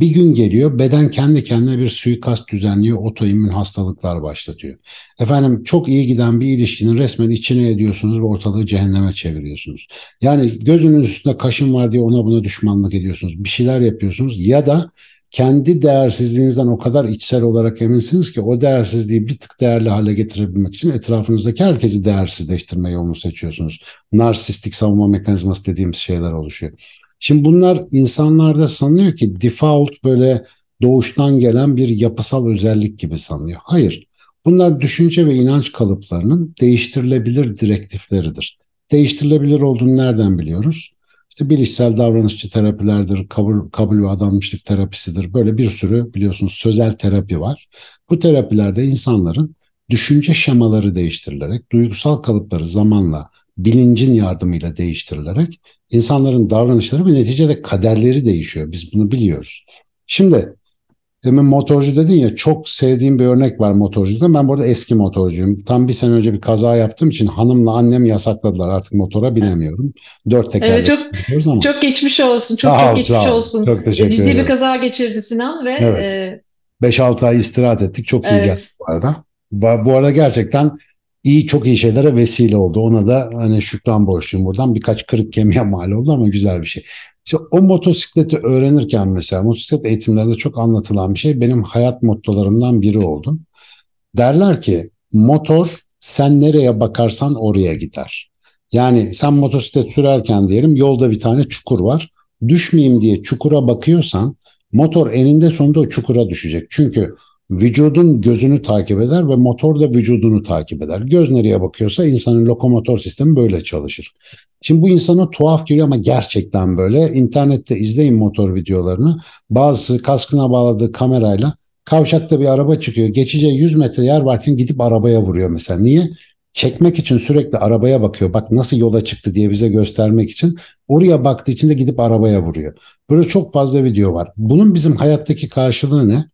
Bir gün geliyor beden kendi kendine bir suikast düzenliyor, otoimmün hastalıklar başlatıyor. Efendim çok iyi giden bir ilişkinin resmen içine ediyorsunuz ve ortalığı cehenneme çeviriyorsunuz. Yani gözünün üstünde kaşın var diye ona buna düşmanlık ediyorsunuz. Bir şeyler yapıyorsunuz ya da kendi değersizliğinizden o kadar içsel olarak eminsiniz ki o değersizliği bir tık değerli hale getirebilmek için etrafınızdaki herkesi değersizleştirme yolunu seçiyorsunuz. Narsistik savunma mekanizması dediğimiz şeyler oluşuyor. Şimdi bunlar insanlarda sanıyor ki default böyle doğuştan gelen bir yapısal özellik gibi sanıyor. Hayır. Bunlar düşünce ve inanç kalıplarının değiştirilebilir direktifleridir. Değiştirilebilir olduğunu nereden biliyoruz? İşte bilişsel davranışçı terapilerdir, kabul, kabul ve adanmışlık terapisidir. Böyle bir sürü biliyorsunuz sözel terapi var. Bu terapilerde insanların düşünce şemaları değiştirilerek, duygusal kalıpları zamanla bilincin yardımıyla değiştirilerek insanların davranışları ve neticede kaderleri değişiyor. Biz bunu biliyoruz. Şimdi Demin motorcu dedin ya çok sevdiğim bir örnek var motorcuda. Ben burada eski motorcuyum. Tam bir sene önce bir kaza yaptığım için hanımla annem yasakladılar. Artık motora binemiyorum. Dört tekerlekli Evet çok ama. çok geçmiş olsun. Çok Sağ çok geçmiş olsun. Çok teşekkür Ciddi bir ederim. kaza geçirdi Sinan ve Evet. e, 5-6 ay istirahat ettik. Çok iyi Evet. geldi bu arada. Bu arada gerçekten iyi çok iyi şeylere vesile oldu. Ona da hani şükran borçluyum buradan. Birkaç kırık kemiğe mal oldu ama güzel bir şey. İşte o motosikleti öğrenirken mesela motosiklet eğitimlerinde çok anlatılan bir şey benim hayat mottolarımdan biri oldu. Derler ki motor sen nereye bakarsan oraya gider. Yani sen motosiklet sürerken diyelim yolda bir tane çukur var. Düşmeyeyim diye çukura bakıyorsan motor eninde sonunda o çukura düşecek. Çünkü vücudun gözünü takip eder ve motor da vücudunu takip eder. Göz nereye bakıyorsa insanın lokomotor sistemi böyle çalışır. Şimdi bu insana tuhaf geliyor ama gerçekten böyle. İnternette izleyin motor videolarını. Bazısı kaskına bağladığı kamerayla kavşakta bir araba çıkıyor. Geçeceği 100 metre yer varken gidip arabaya vuruyor mesela. Niye? Çekmek için sürekli arabaya bakıyor. Bak nasıl yola çıktı diye bize göstermek için. Oraya baktığı için de gidip arabaya vuruyor. Böyle çok fazla video var. Bunun bizim hayattaki karşılığı ne?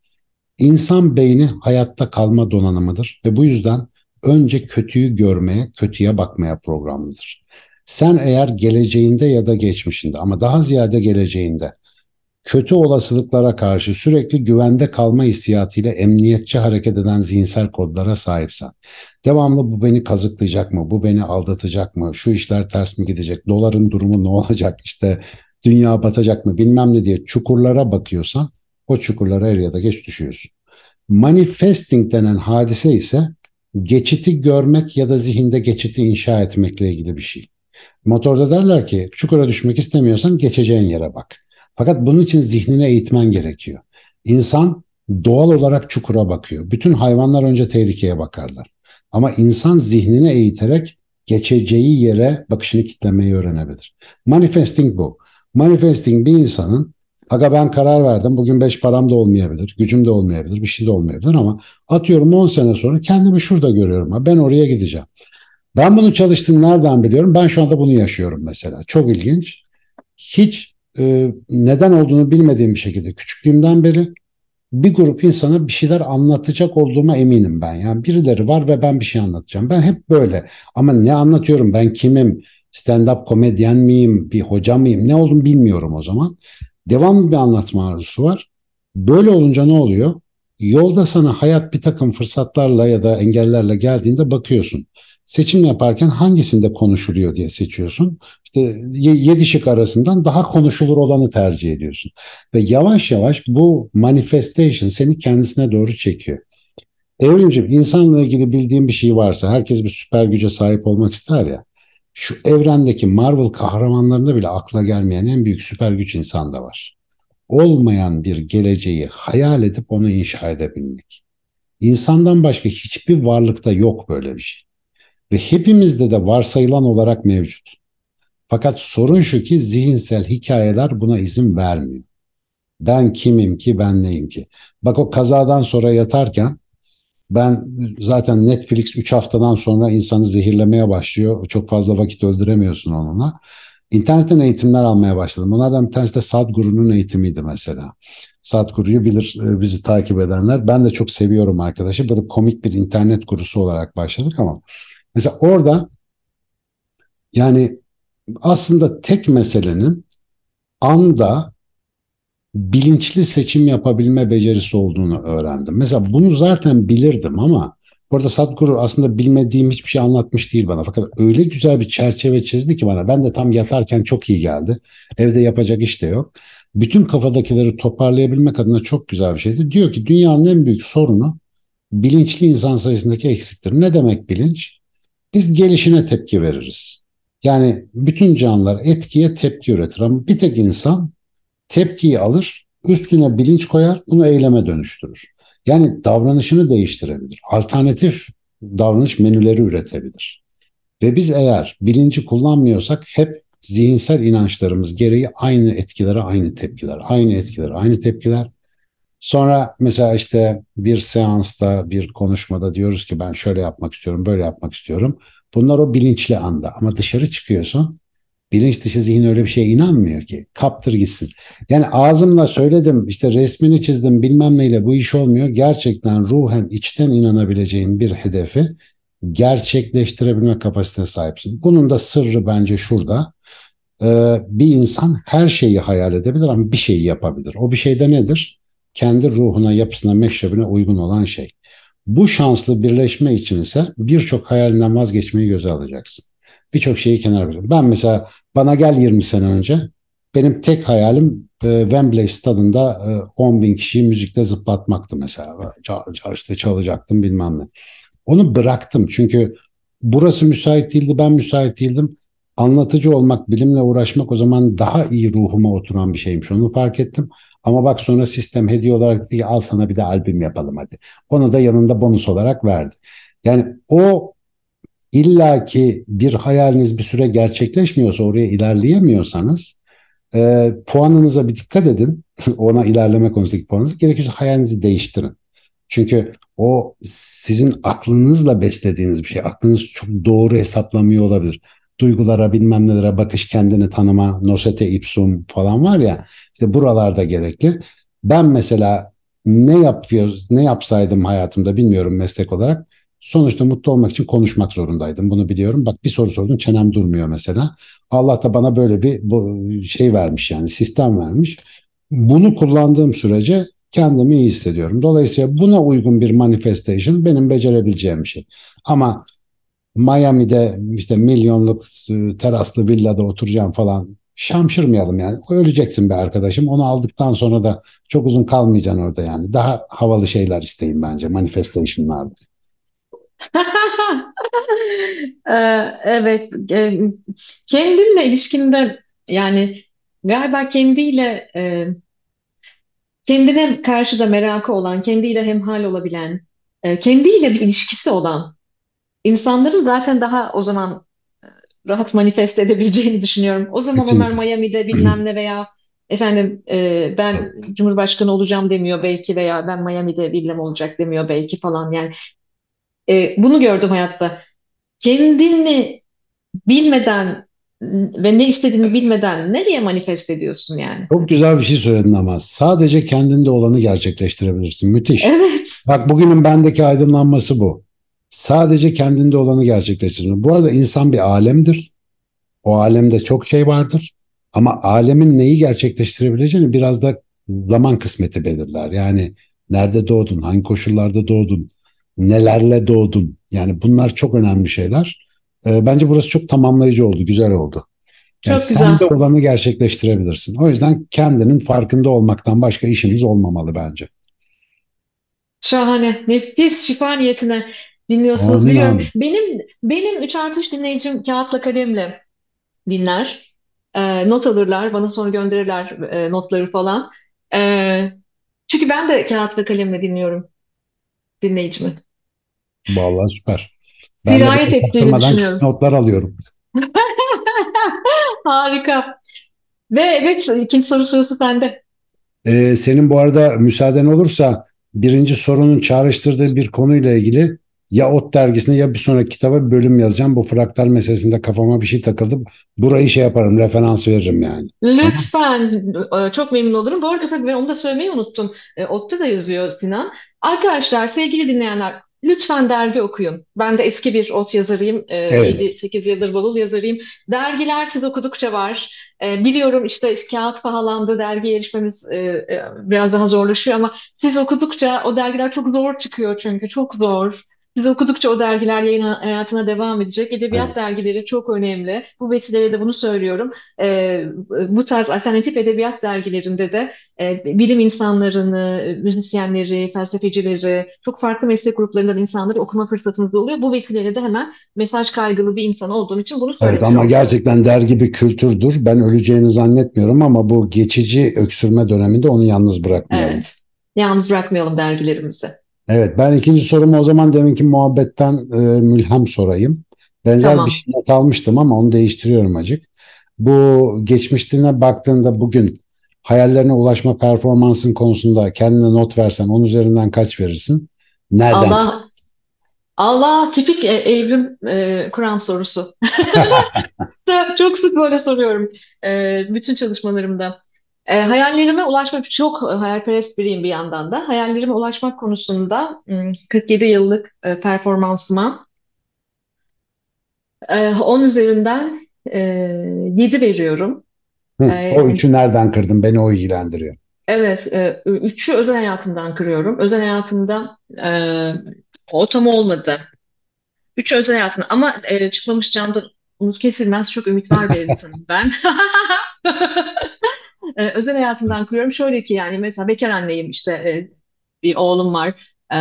İnsan beyni hayatta kalma donanımıdır ve bu yüzden önce kötüyü görmeye, kötüye bakmaya programlıdır. Sen eğer geleceğinde ya da geçmişinde ama daha ziyade geleceğinde kötü olasılıklara karşı sürekli güvende kalma hissiyatıyla emniyetçi hareket eden zihinsel kodlara sahipsen, devamlı bu beni kazıklayacak mı, bu beni aldatacak mı, şu işler ters mi gidecek, doların durumu ne olacak, işte dünya batacak mı bilmem ne diye çukurlara bakıyorsan o çukurlara er ya da geç düşüyorsun. Manifesting denen hadise ise geçiti görmek ya da zihinde geçiti inşa etmekle ilgili bir şey. Motorda derler ki çukura düşmek istemiyorsan geçeceğin yere bak. Fakat bunun için zihnine eğitmen gerekiyor. İnsan doğal olarak çukura bakıyor. Bütün hayvanlar önce tehlikeye bakarlar. Ama insan zihnini eğiterek geçeceği yere bakışını kitlemeyi öğrenebilir. Manifesting bu. Manifesting bir insanın Aga ben karar verdim. Bugün beş param da olmayabilir. Gücüm de olmayabilir. Bir şey de olmayabilir ama atıyorum 10 sene sonra kendimi şurada görüyorum. Ha, ben oraya gideceğim. Ben bunu çalıştığını nereden biliyorum? Ben şu anda bunu yaşıyorum mesela. Çok ilginç. Hiç e, neden olduğunu bilmediğim bir şekilde küçüklüğümden beri bir grup insana bir şeyler anlatacak olduğuma eminim ben. Yani birileri var ve ben bir şey anlatacağım. Ben hep böyle. Ama ne anlatıyorum? Ben kimim? Stand-up komedyen miyim? Bir hoca mıyım? Ne olduğunu bilmiyorum o zaman. Devamlı bir anlatma arzusu var. Böyle olunca ne oluyor? Yolda sana hayat bir takım fırsatlarla ya da engellerle geldiğinde bakıyorsun. Seçim yaparken hangisinde konuşuluyor diye seçiyorsun. İşte ye- yedi şık arasından daha konuşulur olanı tercih ediyorsun. Ve yavaş yavaş bu manifestation seni kendisine doğru çekiyor. Evrimciğim insanla ilgili bildiğim bir şey varsa herkes bir süper güce sahip olmak ister ya. Şu evrendeki Marvel kahramanlarında bile akla gelmeyen en büyük süper güç insanda var. Olmayan bir geleceği hayal edip onu inşa edebilmek. İnsandan başka hiçbir varlıkta yok böyle bir şey. Ve hepimizde de varsayılan olarak mevcut. Fakat sorun şu ki zihinsel hikayeler buna izin vermiyor. Ben kimim ki, ben neyim ki? Bak o kazadan sonra yatarken ben zaten Netflix 3 haftadan sonra insanı zehirlemeye başlıyor. Çok fazla vakit öldüremiyorsun onunla. İnternetten eğitimler almaya başladım. Onlardan bir tanesi de Sadhguru'nun eğitimiydi mesela. Sadhguru'yu bilir e, bizi takip edenler. Ben de çok seviyorum arkadaşı. Böyle komik bir internet gurusu olarak başladık ama mesela orada yani aslında tek meselenin anda bilinçli seçim yapabilme becerisi olduğunu öğrendim. Mesela bunu zaten bilirdim ama burada Sadhguru aslında bilmediğim hiçbir şey anlatmış değil bana. Fakat öyle güzel bir çerçeve çizdi ki bana. Ben de tam yatarken çok iyi geldi. Evde yapacak iş de yok. Bütün kafadakileri toparlayabilmek adına çok güzel bir şeydi. Diyor ki dünyanın en büyük sorunu bilinçli insan sayısındaki eksiktir. Ne demek bilinç? Biz gelişine tepki veririz. Yani bütün canlılar etkiye tepki üretir ama bir tek insan tepkiyi alır, üstüne bilinç koyar, bunu eyleme dönüştürür. Yani davranışını değiştirebilir. Alternatif davranış menüleri üretebilir. Ve biz eğer bilinci kullanmıyorsak hep zihinsel inançlarımız gereği aynı etkilere aynı tepkiler, aynı etkiler, aynı tepkiler. Sonra mesela işte bir seansta, bir konuşmada diyoruz ki ben şöyle yapmak istiyorum, böyle yapmak istiyorum. Bunlar o bilinçli anda ama dışarı çıkıyorsun Bilinç dışı zihin öyle bir şeye inanmıyor ki. Kaptır gitsin. Yani ağzımla söyledim işte resmini çizdim bilmem neyle bu iş olmuyor. Gerçekten ruhen içten inanabileceğin bir hedefi gerçekleştirebilme kapasitesine sahipsin. Bunun da sırrı bence şurada. Ee, bir insan her şeyi hayal edebilir ama bir şeyi yapabilir. O bir şey de nedir? Kendi ruhuna, yapısına, meşrebine uygun olan şey. Bu şanslı birleşme için ise birçok hayalinden vazgeçmeyi göze alacaksın. Birçok şeyi kenara bırak. Ben mesela bana gel 20 sene önce benim tek hayalim e, Wembley stadında e, 10 bin kişiyi müzikte zıplatmaktı mesela. İşte çalacaktım bilmem ne. Onu bıraktım çünkü burası müsait değildi ben müsait değildim. Anlatıcı olmak, bilimle uğraşmak o zaman daha iyi ruhuma oturan bir şeymiş. Onu fark ettim. Ama bak sonra sistem hediye olarak diye al sana bir de albüm yapalım hadi. Onu da yanında bonus olarak verdi. Yani o illaki bir hayaliniz bir süre gerçekleşmiyorsa oraya ilerleyemiyorsanız e, puanınıza bir dikkat edin. Ona ilerleme konusundaki puanınızı. Gerekirse hayalinizi değiştirin. Çünkü o sizin aklınızla beslediğiniz bir şey. Aklınız çok doğru hesaplamıyor olabilir. Duygulara bilmem nelere bakış kendini tanıma, nosete ipsum falan var ya işte buralarda gerekli. Ben mesela ne yapıyoruz, ne yapsaydım hayatımda bilmiyorum meslek olarak. Sonuçta mutlu olmak için konuşmak zorundaydım. Bunu biliyorum. Bak bir soru sordun çenem durmuyor mesela. Allah da bana böyle bir şey vermiş yani sistem vermiş. Bunu kullandığım sürece kendimi iyi hissediyorum. Dolayısıyla buna uygun bir manifestation benim becerebileceğim bir şey. Ama Miami'de işte milyonluk e, teraslı villada oturacağım falan şamşırmayalım yani. Öleceksin be arkadaşım. Onu aldıktan sonra da çok uzun kalmayacaksın orada yani. Daha havalı şeyler isteyin bence manifestation'larda. Ee, evet, e, kendinle ilişkinde yani galiba kendiyle e, kendine karşı da merakı olan, kendiyle hemhal olabilen, e, kendiyle bir ilişkisi olan insanların zaten daha o zaman rahat manifest edebileceğini düşünüyorum. O zaman onlar Miami'de bilmem ne veya efendim e, ben Cumhurbaşkanı olacağım demiyor belki veya ben Miami'de bilmem olacak demiyor belki falan yani. E, bunu gördüm hayatta. Kendini bilmeden ve ne istediğini bilmeden nereye manifest ediyorsun yani? Çok güzel bir şey söyledin ama sadece kendinde olanı gerçekleştirebilirsin. Müthiş. Evet. Bak bugünün bendeki aydınlanması bu. Sadece kendinde olanı gerçekleştirirsin. Bu arada insan bir alemdir. O alemde çok şey vardır. Ama alemin neyi gerçekleştirebileceğini biraz da zaman kısmeti belirler. Yani nerede doğdun, hangi koşullarda doğdun, nelerle doğdun. Yani bunlar çok önemli şeyler. E, bence burası çok tamamlayıcı oldu, güzel oldu. Yani Çok sen güzel. olanı gerçekleştirebilirsin. O yüzden kendinin farkında olmaktan başka işimiz olmamalı bence. Şahane. Nefis şifa niyetine dinliyorsunuz Amin biliyorum. amin. Benim benim 3 artı 3 dinleyicim kağıtla kalemle dinler. Ee, not alırlar. Bana sonra gönderirler e, notları falan. Ee, çünkü ben de kağıt ve kalemle dinliyorum dinleyicimi. Vallahi süper. Ben Dirayet ettiğini düşünüyorum. notlar alıyorum. Harika. Ve evet ikinci soru sırası sende. Ee, senin bu arada müsaaden olursa birinci sorunun çağrıştırdığı bir konuyla ilgili ya Ot dergisine ya bir sonraki kitaba bir bölüm yazacağım. Bu fraktal meselesinde kafama bir şey takıldı. Burayı şey yaparım, referans veririm yani. Lütfen e, çok memnun olurum. Bu arada tabii ben onu da söylemeyi unuttum. E, Otta da yazıyor Sinan. Arkadaşlar, sevgili dinleyenler lütfen dergi okuyun. Ben de eski bir Ot yazarıyım. E, Evet. 7-8 yıldır bavul yazarıyım. Dergiler siz okudukça var. E, biliyorum işte kağıt pahalandı, dergi erişmemiz e, e, biraz daha zorlaşıyor ama siz okudukça o dergiler çok zor çıkıyor çünkü çok zor. Siz okudukça o dergiler yayın hayatına devam edecek. Edebiyat Evet. dergileri çok önemli. Bu vesileyle de bunu söylüyorum. Ee, bu tarz alternatif edebiyat dergilerinde de e, bilim insanlarını, müzisyenleri, felsefecileri, çok farklı meslek gruplarından insanları okuma fırsatınız oluyor. Bu vesileyle de hemen mesaj kaygılı bir insan olduğum için bunu Evet söylemiş ama oldum. gerçekten dergi bir kültürdür. Ben öleceğini zannetmiyorum ama bu geçici öksürme döneminde onu yalnız bırakmayalım. Evet. Yalnız bırakmayalım dergilerimizi. Evet, ben ikinci sorumu o zaman deminki muhabbetten e, mülhem sorayım. Benzer bir Tamam. şey not almıştım ama onu değiştiriyorum acık. Bu geçmişine baktığında bugün hayallerine ulaşma performansın konusunda kendine not versen 10 üzerinden kaç verirsin? Nereden? Allah Allah tipik e, evrim e, kuram sorusu. Çok sık böyle soruyorum e, bütün çalışmalarımda. E, hayallerime ulaşmak çok hayalperest biriyim bir yandan da. Hayallerime ulaşmak konusunda 47 yıllık e, performansıma e, 10 üzerinden e, 7 veriyorum. Hı, E, o üçü nereden kırdın? Beni o ilgilendiriyor. evet, e, üçü özel hayatımdan kırıyorum. Özel hayatımda e, o tam olmadı. Üç özel hayatım ama e, çıkmamış camda umut kesilmez çok ümit var bir insanım ben. E, özel hayatımdan kuruyorum. Şöyle ki yani mesela bekar anneyim işte e, bir oğlum var. E,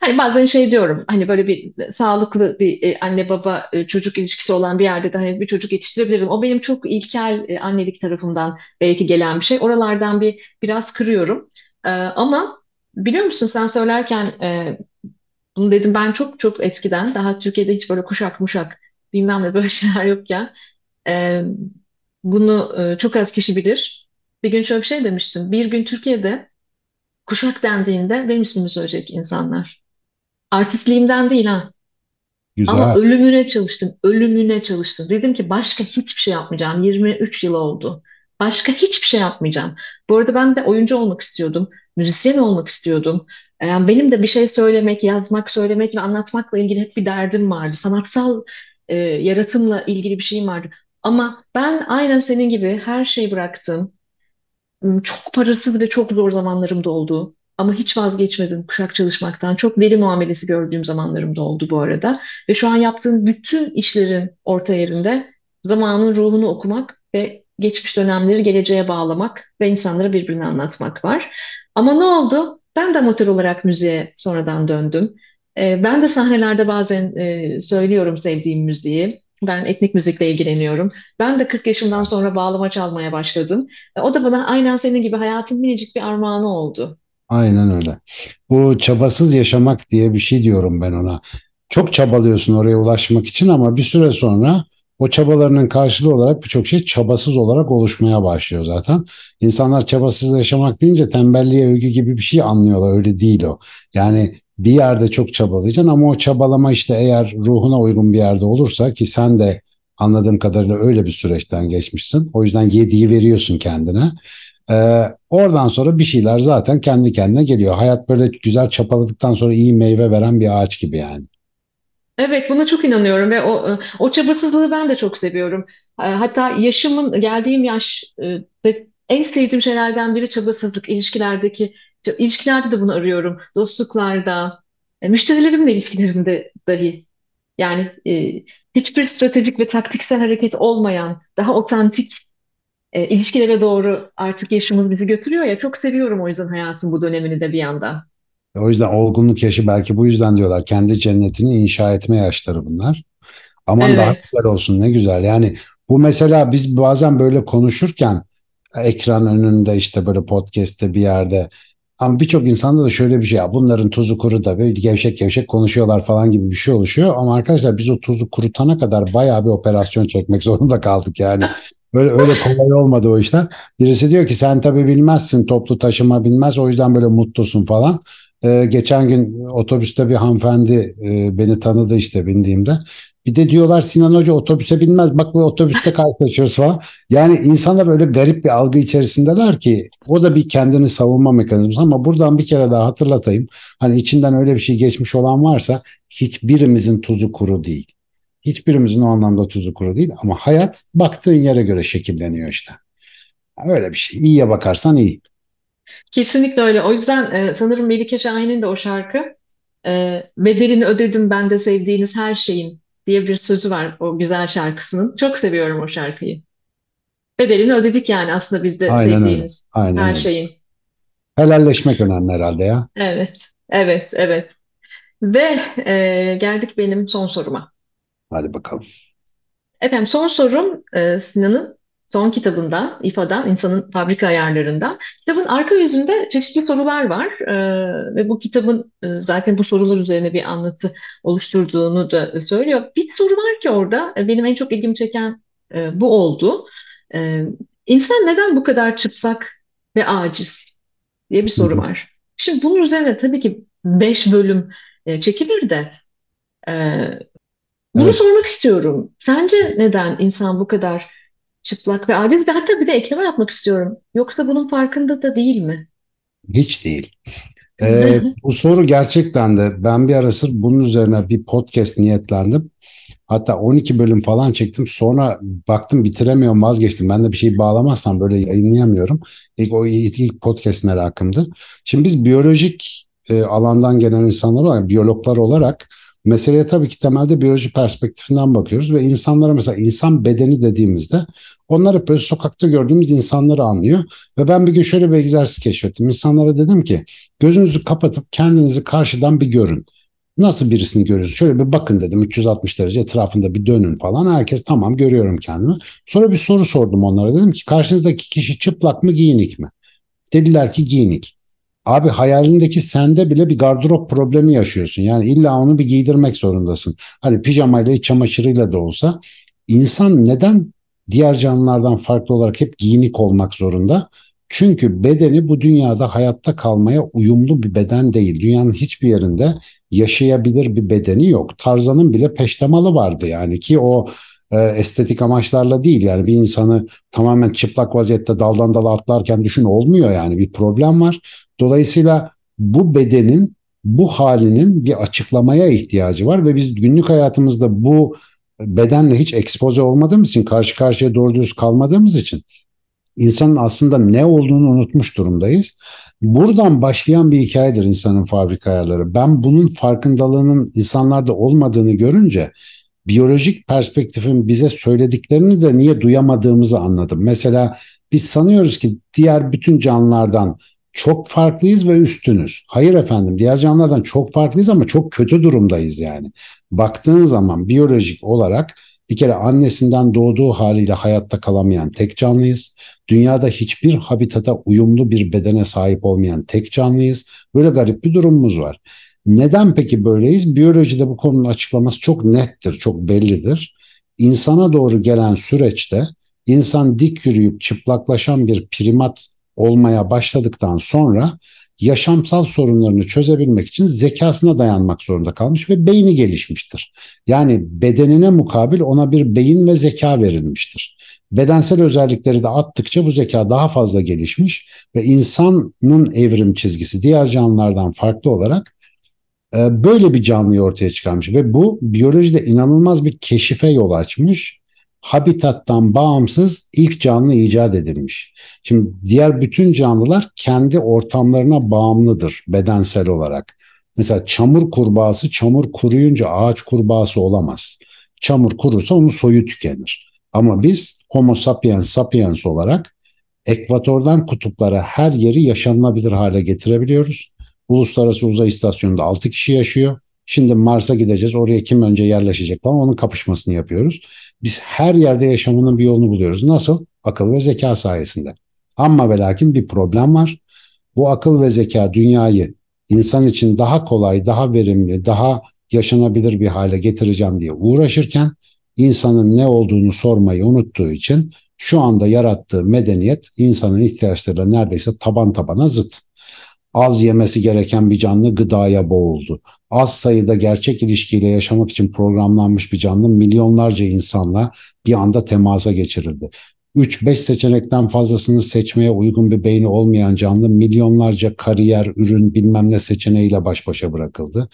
hani bazen şey diyorum hani böyle bir sağlıklı bir e, anne baba e, çocuk ilişkisi olan bir yerde de hani bir çocuk yetiştirebilirim. O benim çok ilkel e, annelik tarafımdan belki gelen bir şey. Oralardan bir biraz kırıyorum. E, ama biliyor musun sen söylerken e, bunu dedim ben çok çok eskiden daha Türkiye'de hiç böyle kuşak muşak bilmem ne böyle şeyler yokken e, bunu e, çok az kişi bilir. Bir gün şöyle bir şey demiştim. Bir gün Türkiye'de kuşak dendiğinde benim ismimi söyleyecek insanlar. Artistliğimden değil ha. Ama Güzel. ölümüne çalıştım, ölümüne çalıştım. Dedim ki başka hiçbir şey yapmayacağım. 23 yıl oldu. Başka hiçbir şey yapmayacağım. Bu arada ben de oyuncu olmak istiyordum. Müzisyen olmak istiyordum. Yani benim de bir şey söylemek, yazmak, söylemek ve anlatmakla ilgili hep bir derdim vardı. Sanatsal e, yaratımla ilgili bir şeyim vardı. Ama ben aynen senin gibi her şeyi bıraktım. Hmm, Çok parasız ve çok zor zamanlarım da oldu. Ama hiç vazgeçmedim kuşak çalışmaktan. Çok deli muamelesi gördüğüm zamanlarım da oldu bu arada. Ve şu an yaptığım bütün işlerin orta yerinde zamanın ruhunu okumak ve geçmiş dönemleri geleceğe bağlamak ve insanlara birbirini anlatmak var. Ama ne oldu? Ben de amatör olarak müziğe sonradan döndüm. Ee, ben de sahnelerde bazen e, söylüyorum sevdiğim müziği. Ben etnik müzikle ilgileniyorum. Ben de 40 yaşımdan sonra bağlama çalmaya başladım. E, O da bana aynen senin gibi hayatın minicik bir armağanı oldu. Aynen öyle. Bu çabasız yaşamak diye bir şey diyorum ben ona. Çok çabalıyorsun oraya ulaşmak için ama bir süre sonra o çabalarının karşılığı olarak birçok şey çabasız olarak oluşmaya başlıyor zaten. İnsanlar çabasız yaşamak deyince tembelliğe övgü gibi bir şey anlıyorlar. Öyle değil o. Yani bir yerde çok çabalayacaksın ama o çabalama işte eğer ruhuna uygun bir yerde olursa ki sen de anladığım kadarıyla öyle bir süreçten geçmişsin. O yüzden yediği veriyorsun kendine. Ee, oradan sonra bir şeyler zaten kendi kendine geliyor. Hayat böyle güzel çapaladıktan sonra iyi meyve veren bir ağaç gibi yani. Evet, buna çok inanıyorum ve o e, o çabasızlığı ben de çok seviyorum. E, Hatta yaşımın geldiğim yaş e, en sevdiğim şeylerden biri çabasızlık ilişkilerdeki ilişkilerde de bunu arıyorum. Dostluklarda, e, müşterilerimle ilişkilerimde dahi. Yani e, hiçbir stratejik ve taktiksel hareket olmayan, daha otantik e, ilişkilere doğru artık yaşımız bizi götürüyor ya. Çok seviyorum o yüzden hayatın bu dönemini de bir yandan. O yüzden olgunluk yaşı belki bu yüzden diyorlar. Kendi cennetini inşa etme yaşları bunlar. Aman daha Evet. güzel olsun ne güzel. Yani bu mesela biz bazen böyle konuşurken ekran önünde işte böyle podcast'te bir yerde ama birçok insanda da şöyle bir şey ya bunların tuzu kuru da böyle gevşek gevşek konuşuyorlar falan gibi bir şey oluşuyor. Ama arkadaşlar biz o tuzu kurutana kadar bayağı bir operasyon çekmek zorunda kaldık yani. Öyle, öyle kolay olmadı o işler. Birisi diyor ki sen tabii bilmezsin toplu taşıma bilmez o yüzden böyle mutlusun falan. Ee, geçen gün otobüste bir hanımefendi e, beni tanıdı işte bindiğimde. Bir de diyorlar Sinan Hoca otobüse binmez. Bak bu otobüste karşılaşıyoruz falan. Yani insanlar öyle garip bir algı içerisindeler ki o da bir kendini savunma mekanizması ama buradan bir kere daha hatırlatayım. Hani içinden öyle bir şey geçmiş olan varsa hiçbirimizin tuzu kuru değil. Hiçbirimizin o anlamda tuzu kuru değil ama hayat baktığın yere göre şekilleniyor işte. Öyle bir şey. İyiye bakarsan iyi. Kesinlikle öyle. O yüzden e, sanırım Melike Şahin'in de o şarkı e, bedelini ödedim ben de sevdiğiniz her şeyin diye bir sözü var o güzel şarkısının. Çok seviyorum o şarkıyı. Bedelini ödedik yani aslında biz de Aynen öyle. sevdiğiniz Aynen her öyle. şeyin. Helalleşmek önemli herhalde ya. Evet, evet, evet. Ve e, geldik benim son soruma. Hadi bakalım. Efendim son sorum e, Sinan'ın son kitabından, İFA'dan, İnsanın Fabrika Ayarlarından. Kitabın arka yüzünde çeşitli sorular var E, ve bu kitabın e, zaten bu sorular üzerine bir anlatı oluşturduğunu da söylüyor. Bir soru var ki orada e, benim en çok ilgimi çeken e, bu oldu. E, İnsan neden bu kadar çıplak ve aciz diye bir soru var. Şimdi bunun üzerine tabii ki beş bölüm e, çekilir de. E, bunu Evet. sormak istiyorum. Sence neden insan bu kadar çıplak ve aciz ve hatta bir de ekleme yapmak istiyorum. Yoksa bunun farkında da değil mi? Hiç değil. Ee, bu soru gerçekten de ben bir ara sırf bunun üzerine bir podcast niyetlendim. Hatta 12 bölüm falan çektim. Sonra baktım bitiremiyorum vazgeçtim. Ben de bir şey bağlamazsam böyle yayınlayamıyorum. İlk o ilk, podcast merakımdı. Şimdi biz biyolojik e, alandan gelen insanlar olarak, biyologlar olarak meseleye tabii ki temelde biyoloji perspektifinden bakıyoruz ve insanlara mesela insan bedeni dediğimizde onlar hep böyle sokakta gördüğümüz insanları anlıyor. Ve ben bir gün şöyle bir egzersiz keşfettim. İnsanlara dedim ki gözünüzü kapatıp kendinizi karşıdan bir görün. Nasıl birisini görüyorsunuz? Şöyle bir bakın dedim 360 derece etrafında bir dönün falan. Herkes tamam görüyorum kendimi. Sonra bir soru sordum onlara. Dedim ki karşınızdaki kişi çıplak mı giyinik mi? Dediler ki giyinik. Abi hayalindeki sende bile bir gardırop problemi yaşıyorsun. Yani illa onu bir giydirmek zorundasın. Hani pijamayla iç çamaşırıyla da olsa insan neden diğer canlılardan farklı olarak hep giyinik olmak zorunda? Çünkü bedeni bu dünyada hayatta kalmaya uyumlu bir beden değil. Dünyanın hiçbir yerinde yaşayabilir bir bedeni yok. Tarzan'ın bile peştemalı vardı yani ki o e, estetik amaçlarla değil yani bir insanı tamamen çıplak vaziyette daldan dala atlarken düşün olmuyor yani bir problem var. Dolayısıyla bu bedenin bu halinin bir açıklamaya ihtiyacı var ve biz günlük hayatımızda bu bedenle hiç ekspoze olmadığımız için karşı karşıya doğru düz kalmadığımız için insanın aslında ne olduğunu unutmuş durumdayız. Buradan başlayan bir hikayedir insanın fabrika ayarları. Ben bunun farkındalığının insanlarda olmadığını görünce biyolojik perspektifin bize söylediklerini de niye duyamadığımızı anladım. Mesela biz sanıyoruz ki diğer bütün canlılardan çok farklıyız ve üstünüz. Hayır efendim diğer canlılardan çok farklıyız ama çok kötü durumdayız yani. Baktığın zaman biyolojik olarak bir kere annesinden doğduğu haliyle hayatta kalamayan tek canlıyız. Dünyada hiçbir habitata uyumlu bir bedene sahip olmayan tek canlıyız. Böyle garip bir durumumuz var. Neden peki böyleyiz? Biyolojide bu konunun açıklaması çok nettir, çok bellidir. İnsana doğru gelen süreçte insan dik yürüyüp çıplaklaşan bir primat olmaya başladıktan sonra yaşamsal sorunlarını çözebilmek için zekasına dayanmak zorunda kalmış ve beyni gelişmiştir. Yani bedenine mukabil ona bir beyin ve zeka verilmiştir. Bedensel özellikleri de attıkça bu zeka daha fazla gelişmiş ve insanın evrim çizgisi diğer canlılardan farklı olarak e, böyle bir canlıyı ortaya çıkarmış ve bu biyolojide inanılmaz bir keşife yol açmış. Habitattan bağımsız ilk canlı icat edilmiş. Şimdi diğer bütün canlılar kendi ortamlarına bağımlıdır bedensel olarak. Mesela çamur kurbağası çamur kuruyunca ağaç kurbağası olamaz. Çamur kurursa onun soyu tükenir. Ama biz Homo sapiens sapiens olarak ekvatordan kutuplara her yeri yaşanılabilir hale getirebiliyoruz. Uluslararası Uzay İstasyonu'nda 6 kişi yaşıyor. Şimdi Mars'a gideceğiz. Oraya kim önce yerleşecek falan onun kapışmasını yapıyoruz. Biz her yerde yaşamanın bir yolunu buluyoruz. Nasıl? Akıl ve zeka sayesinde. Ama ve lakin bir problem var. Bu akıl ve zeka dünyayı insan için daha kolay, daha verimli, daha yaşanabilir bir hale getireceğim diye uğraşırken insanın ne olduğunu sormayı unuttuğu için şu anda yarattığı medeniyet insanın ihtiyaçlarıyla neredeyse taban tabana zıt. Az yemesi gereken bir canlı gıdaya boğuldu. Az sayıda gerçek ilişkiyle yaşamak için programlanmış bir canlı milyonlarca insanla bir anda temasa geçirildi. 3-5 seçenekten fazlasını seçmeye uygun bir beyni olmayan canlı milyonlarca kariyer, ürün bilmem ne seçeneğiyle baş başa bırakıldı.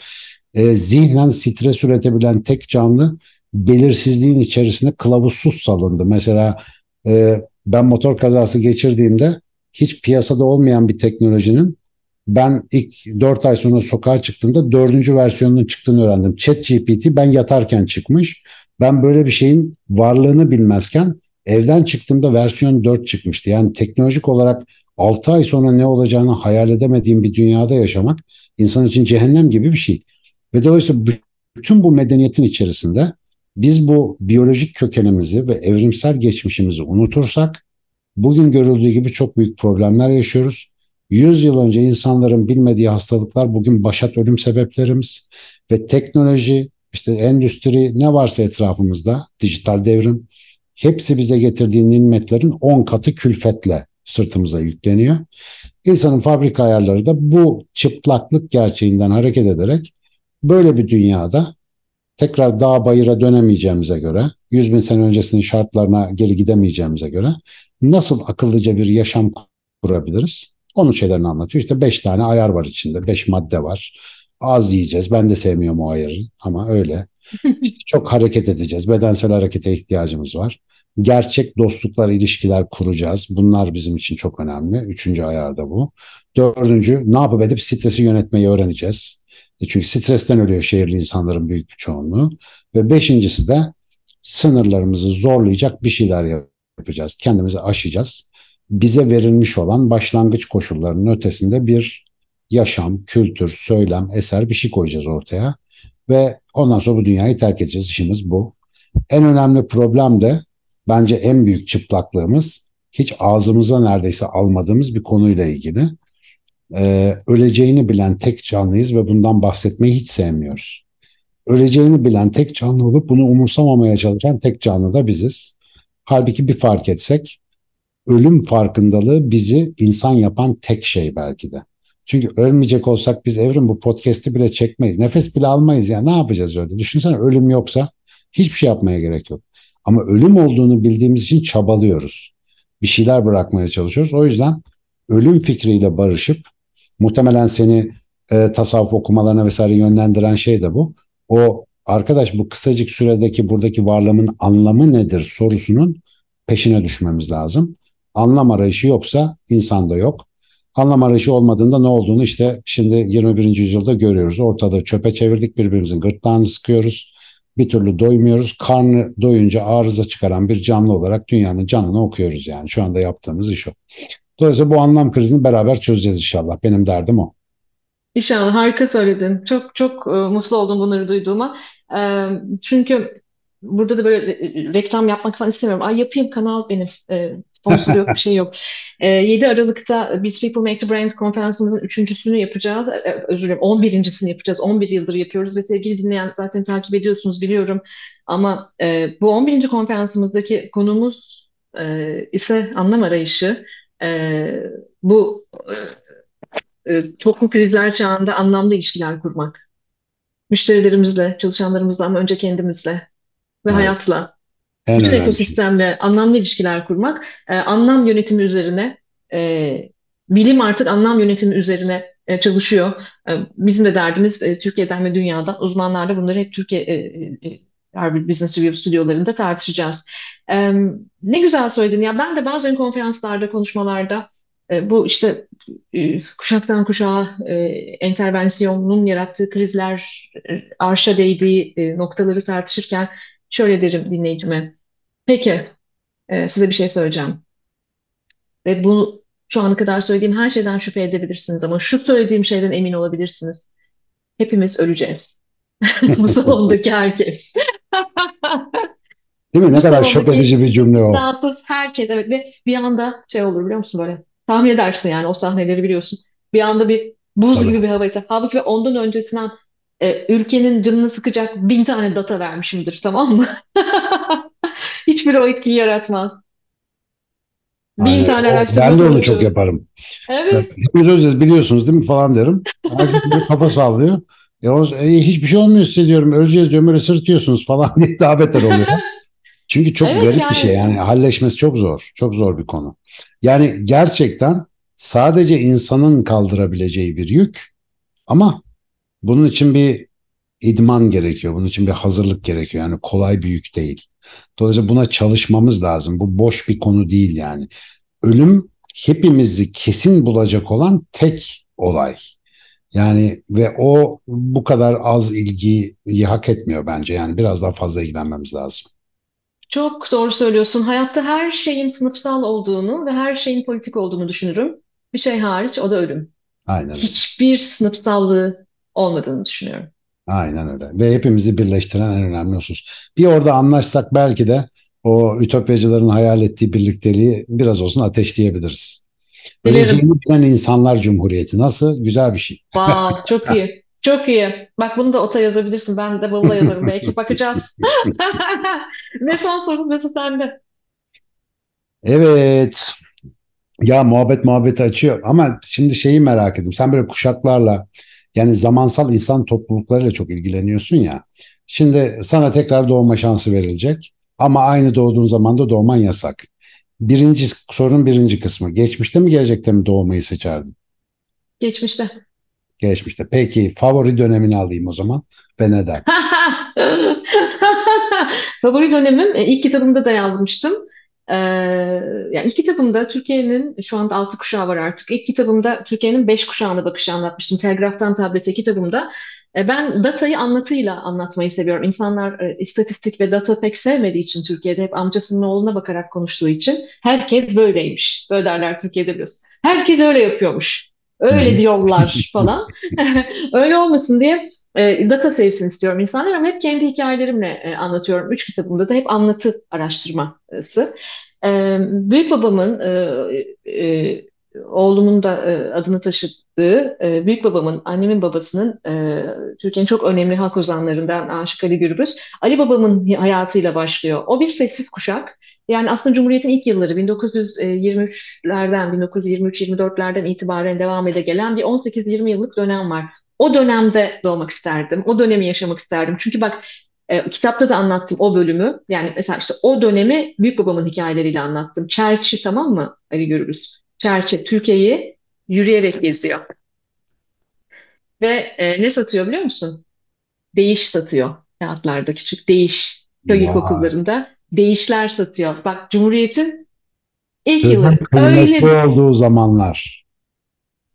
E, zihnen stres üretebilen tek canlı belirsizliğin içerisinde kılavuzsuz salındı. Mesela e, ben motor kazası geçirdiğimde hiç piyasada olmayan bir teknolojinin ben ilk 4 ay sonra sokağa çıktığımda dördüncü versiyonunun çıktığını öğrendim. Chat GPT ben yatarken çıkmış. Ben böyle bir şeyin varlığını bilmezken evden çıktığımda versiyon 4 çıkmıştı. Yani teknolojik olarak 6 ay sonra ne olacağını hayal edemediğim bir dünyada yaşamak insan için cehennem gibi bir şey. Ve dolayısıyla bütün bu medeniyetin içerisinde biz bu biyolojik kökenimizi ve evrimsel geçmişimizi unutursak bugün görüldüğü gibi çok büyük problemler yaşıyoruz. 100 yıl önce insanların bilmediği hastalıklar bugün başat ölüm sebeplerimiz ve teknoloji, işte endüstri ne varsa etrafımızda, dijital devrim hepsi bize getirdiği nimetlerin 10 katı külfetle sırtımıza yükleniyor. İnsanın fabrika ayarları da bu çıplaklık gerçeğinden hareket ederek Böyle bir dünyada tekrar dağ bayıra dönemeyeceğimize göre, 100 bin sene öncesinin şartlarına geri gidemeyeceğimize göre nasıl akıllıca bir yaşam kurabiliriz? Onun şeylerini anlatıyor. İşte beş tane ayar var içinde, beş madde var. Az yiyeceğiz. Ben de sevmiyorum o ayarı ama öyle. İşte çok hareket edeceğiz. Bedensel harekete ihtiyacımız var. Gerçek dostluklar, ilişkiler kuracağız. Bunlar bizim için çok önemli. Üçüncü ayarda bu. Dördüncü, ne yapıp edip stresi yönetmeyi öğreneceğiz. E çünkü stresten ölüyor şehirli insanların büyük bir çoğunluğu. Ve beşincisi de sınırlarımızı zorlayacak bir şeyler yapacağız. Kendimizi aşacağız. Bize verilmiş olan başlangıç koşullarının ötesinde bir yaşam, kültür, söylem, eser bir şey koyacağız ortaya. Ve ondan sonra bu dünyayı terk edeceğiz. İşimiz bu. En önemli problem de bence en büyük çıplaklığımız hiç ağzımıza neredeyse almadığımız bir konuyla ilgili. Ee, öleceğini bilen tek canlıyız ve bundan bahsetmeyi hiç sevmiyoruz. Öleceğini bilen tek canlı olup bunu umursamamaya çalışan tek canlı da biziz. Halbuki bir fark etsek ölüm farkındalığı bizi insan yapan tek şey belki de. Çünkü ölmeyecek olsak biz evrim bu podcast'i bile çekmeyiz. Nefes bile almayız ya. Ne yapacağız öyle? Düşünsene ölüm yoksa hiçbir şey yapmaya gerek yok. Ama ölüm olduğunu bildiğimiz için çabalıyoruz. Bir şeyler bırakmaya çalışıyoruz. O yüzden ölüm fikriyle barışıp muhtemelen seni e, tasavvuf okumalarına vesaire yönlendiren şey de bu. O arkadaş bu kısacık süredeki buradaki varlığımın anlamı nedir sorusunun peşine düşmemiz lazım. Anlam arayışı yoksa insanda yok. Anlam arayışı olmadığında ne olduğunu işte şimdi 21. yüzyılda görüyoruz. Ortada çöpe çevirdik birbirimizin gırtlağını sıkıyoruz. Bir türlü doymuyoruz. Karnı doyunca arıza çıkaran bir canlı olarak dünyanın canını okuyoruz yani. Şu anda yaptığımız iş o. Dolayısıyla bu anlam krizini beraber çözeceğiz inşallah. Benim derdim o. İnşallah harika söyledin. Çok çok e, mutlu oldum bunları duyduğuma. E, çünkü burada da böyle reklam yapmak falan istemiyorum. Ay yapayım kanal benim. E, sponsor yok bir şey yok. E, 7 Aralık'ta biz People Make the Brand konferansımızın üçüncüsünü yapacağız. E, özür dilerim 11.sini yapacağız. 11 yıldır yapıyoruz ve sevgili dinleyen zaten takip ediyorsunuz biliyorum. Ama e, bu 11. konferansımızdaki konumuz e, ise anlam arayışı. E, bu e, çoklu krizler çağında anlamlı ilişkiler kurmak. Müşterilerimizle, çalışanlarımızla ama önce kendimizle ve Evet, hayatla, en bütün önemli şey. ekosistemle anlamlı ilişkiler kurmak, e, anlam yönetimi üzerine, e, bilim artık anlam yönetimi üzerine e, çalışıyor. E, bizim de derdimiz e, Türkiye'den ve dünyadan uzmanlarla bunları hep Türkiye e, e, Harvard Business Review stüdyolarında tartışacağız. E, ne güzel söyledin ya. Ben de bazen konferanslarda, konuşmalarda e, bu işte e, kuşaktan kuşağa e, entervansiyonun yarattığı krizler, e, arşa değdiği e, noktaları tartışırken şöyle derim dinleyicime. Peki, e, size bir şey söyleyeceğim. Ve bu şu ana kadar söylediğim her şeyden şüphe edebilirsiniz ama şu söylediğim şeyden emin olabilirsiniz. Hepimiz öleceğiz. Bu salondaki herkes. Değil mi? Ne Bu kadar şok edici bir cümle o. İddiasız herkes evet ve bir anda şey olur biliyor musun böyle tahmin edersin yani o sahneleri biliyorsun. Bir anda bir buz Tabii. gibi bir hava eser. Halbuki ondan öncesinden e, ülkenin canını sıkacak bin tane data vermişimdir tamam mı? Hiçbiri o etkiyi yaratmaz. Bin Aynen. tane araştırma ben de onu çok yaparım. Evet. Hepimiz öleceğiz biliyorsunuz değil mi falan derim. Herkes kafa sallıyor. E, o, e, hiçbir şey olmuyor hissediyorum. Öleceğiz diyorum öyle sırıtıyorsunuz falan diye daha beter oluyor. Çünkü çok Evet garip bir şey yani yani halleşmesi çok zor. Çok zor bir konu. Yani gerçekten sadece insanın kaldırabileceği bir yük ama bunun için bir idman gerekiyor. Bunun için bir hazırlık gerekiyor. Yani kolay bir yük değil. Dolayısıyla buna çalışmamız lazım. Bu boş bir konu değil yani. Ölüm hepimizi kesin bulacak olan tek olay. Yani ve o bu kadar az ilgiyi hak etmiyor bence. Yani biraz daha fazla ilgilenmemiz lazım. çok doğru söylüyorsun. Hayatta her şeyin sınıfsal olduğunu ve her şeyin politik olduğunu düşünürüm. Bir şey hariç o da ölüm. Aynen. Hiçbir sınıfsallığı olmadığını düşünüyorum. Aynen öyle. Ve hepimizi birleştiren en önemli husus. Bir orada anlaşsak belki de o ütopyacıların hayal ettiği birlikteliği biraz olsun ateşleyebiliriz. Öleceğini bilen insanlar cumhuriyeti. Nasıl? Güzel bir şey. Wow, çok iyi. Çok iyi. Bak bunu da ota yazabilirsin. Ben de bavula yazarım belki. Bakacağız. Ve son sorun da sende. Evet. Ya muhabbet muhabbeti açıyor ama şimdi şeyi merak ettim. Sen böyle kuşaklarla Yani zamansal insan topluluklarıyla çok ilgileniyorsun ya. Şimdi sana tekrar doğma şansı verilecek. Ama aynı doğduğun zaman da doğman yasak. Birinci sorun birinci kısmı. Geçmişte mi gelecekte mi doğmayı seçerdin? Geçmişte. Geçmişte. Peki favori dönemini alayım o zaman ve neden? Favori dönemim e, ilk kitabımda da yazmıştım. Ee, yani ilk kitabımda Türkiye'nin şu anda altı kuşağı var artık. İlk kitabımda Türkiye'nin beş kuşağına bakışı anlatmıştım. Telgraftan tablete kitabımda. E, ben datayı anlatıyla anlatmayı seviyorum. İnsanlar e, istatistik ve data pek sevmediği için Türkiye'de hep amcasının oğluna bakarak konuştuğu için herkes böyleymiş. Böyle derler Türkiye'de biliyorsun. Herkes öyle yapıyormuş. Öyle diyorlar falan. Öyle olmasın diye e, data sevsin istiyorum insanlar ama hep kendi hikayelerimle e, anlatıyorum. Üç kitabımda da hep anlatı araştırması. E, büyük babamın e, e, oğlumun da e, adını taşıdığı e, büyük babamın, annemin babasının e, Türkiye'nin çok önemli halk ozanlarından Aşık Ali Gürbüz. Ali babamın hayatıyla başlıyor. O bir sessiz kuşak. Yani aslında Cumhuriyet'in ilk yılları 1923'lerden, 1923-24'lerden itibaren devam ede gelen bir 18-20 yıllık dönem var. O dönemde doğmak isterdim. O dönemi yaşamak isterdim. Çünkü bak e, kitapta da anlattım o bölümü. Yani mesela işte o dönemi büyük babamın hikayeleriyle anlattım. Çerçi tamam mı Ali Gürbüz? Çerçi Türkiye'yi yürüyerek geziyor. Ve e, ne satıyor biliyor musun? Değiş satıyor kağıtlarda küçük değiş. Köy ilkokullarında değişler satıyor. Bak Cumhuriyet'in ilk Sözün yılları öyle olduğu zamanlar.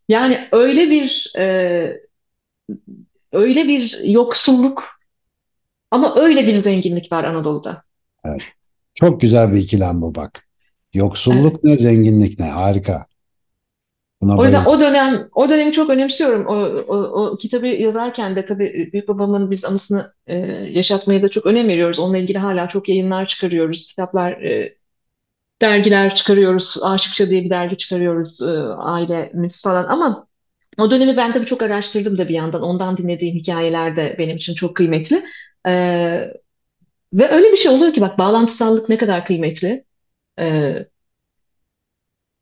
yani öyle bir e, öyle bir yoksulluk ama öyle bir zenginlik var Anadolu'da. Evet. Çok güzel bir ikilem bu bak. Evet. Yoksulluk ne, zenginlik ne? Harika. Buna O yüzden bayıldım. o dönem o dönemi çok önemsiyorum. O, o, o kitabı yazarken de tabii büyük babamın biz anısını e, yaşatmaya da çok önem veriyoruz. Onunla ilgili hala çok yayınlar çıkarıyoruz. Kitaplar, e, dergiler çıkarıyoruz. Aşıkça diye bir dergi çıkarıyoruz e, ailemiz falan. Ama o dönemi ben tabii çok araştırdım da bir yandan. Ondan dinlediğim hikayeler de benim için çok kıymetli. E, ve öyle bir şey oluyor ki bak bağlantısallık ne kadar kıymetli. E,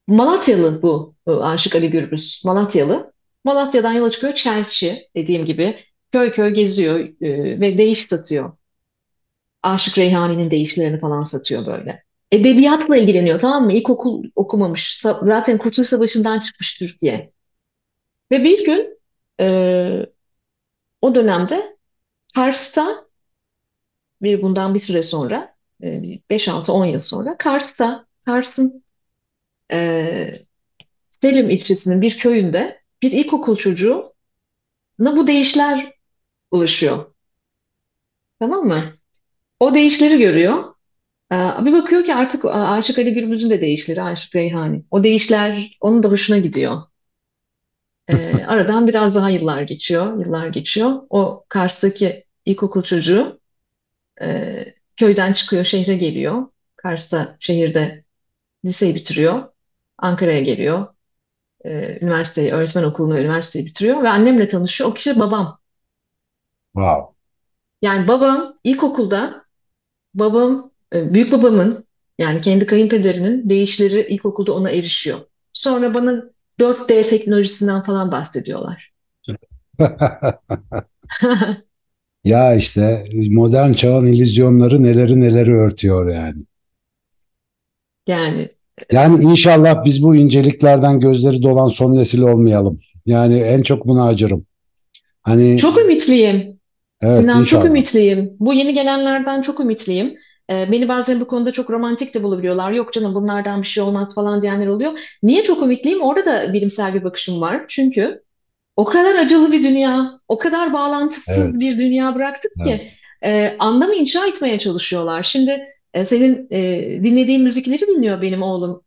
Malatyalı bu, bu Aşık Ali Gürbüz. Malatyalı. Malatya'dan yola çıkıyor Çerçi dediğim gibi. Köy köy geziyor e, ve değiş satıyor. Aşık Reyhani'nin değişlerini falan satıyor böyle. Edebiyatla ilgileniyor tamam mı? İlkokul okumamış. Zaten Kurtuluş Savaşı'ndan çıkmış Türkiye. Ve bir gün e, o dönemde Kars'ta bir bundan bir süre sonra e, 5-6-10 yıl sonra Kars'ta Kars'ın e, Selim ilçesinin bir köyünde bir ilkokul çocuğuna bu değişler ulaşıyor. Tamam mı? O değişleri görüyor. Ee, bir bakıyor ki artık Aşık Ali Gürbüz'ün de değişleri, Aşık Reyhani. O değişler onun da hoşuna gidiyor. Ee, aradan biraz daha yıllar geçiyor, yıllar geçiyor. O Kars'taki ilkokul çocuğu e, köyden çıkıyor, şehre geliyor. Kars'ta şehirde liseyi bitiriyor. Ankara'ya geliyor. Ee, üniversiteyi, öğretmen okulunu, üniversiteyi bitiriyor ve annemle tanışıyor. O kişi babam. Wow. Yani babam ilkokulda babam, e, büyük babamın yani kendi kayınpederinin değişleri ilkokulda ona erişiyor. Sonra bana 4D teknolojisinden falan bahsediyorlar. Ya işte modern çağın illüzyonları neleri neleri örtüyor yani. Yani Yani inşallah biz bu inceliklerden gözleri dolan son nesil olmayalım. Yani en çok buna acırım. Hani çok ümitliyim. evet Sinan çok inşallah. ümitliyim. Bu yeni gelenlerden çok ümitliyim. E, beni bazen bu konuda çok romantik de bulabiliyorlar. Yok canım bunlardan bir şey olmaz falan diyenler oluyor. Niye çok ümitliyim? Orada da bilimsel bir bakışım var. Çünkü O kadar acılı bir dünya, o kadar bağlantısız Evet, bir dünya bıraktık ki evet. e, anlamı inşa etmeye çalışıyorlar. Şimdi e, senin e, dinlediğin müzikleri dinliyor benim oğlum.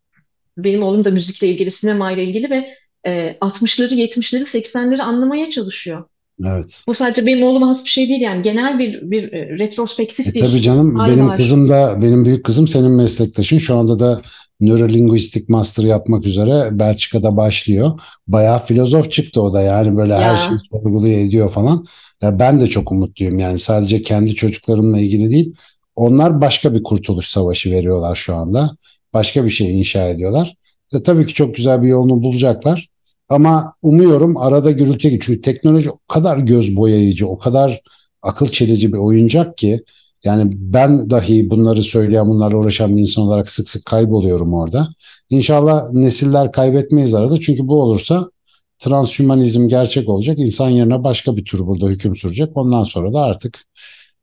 Benim oğlum da müzikle ilgili, sinemayla ilgili ve e, 60'ları, 70'leri, 80'leri anlamaya çalışıyor. Evet. Bu sadece benim oğluma has bir şey değil yani genel bir bir e, retrospektif E tabii bir canım hal benim var. kızım da benim büyük kızım senin meslektaşın. Şu anda da nörolinguistik master yapmak üzere Belçika'da başlıyor. Bayağı filozof çıktı o da yani böyle her şeyi Ya sorguluyor ediyor falan. Ya ben de çok umutluyum yani sadece kendi çocuklarımla ilgili değil. Onlar başka bir kurtuluş savaşı veriyorlar şu anda. Başka bir şey inşa ediyorlar. E, tabii ki çok güzel bir yolunu bulacaklar. Ama umuyorum arada gidiyor. Çünkü teknoloji o kadar göz boyayıcı, o kadar akıl çelici bir oyuncak ki yani ben dahi bunları söyleyen, bunlarla uğraşan bir insan olarak sık sık kayboluyorum orada. İnşallah nesiller kaybetmeyiz arada. Çünkü bu olursa transhümanizm gerçek olacak. İnsan yerine başka bir tür burada hüküm sürecek. Ondan sonra da artık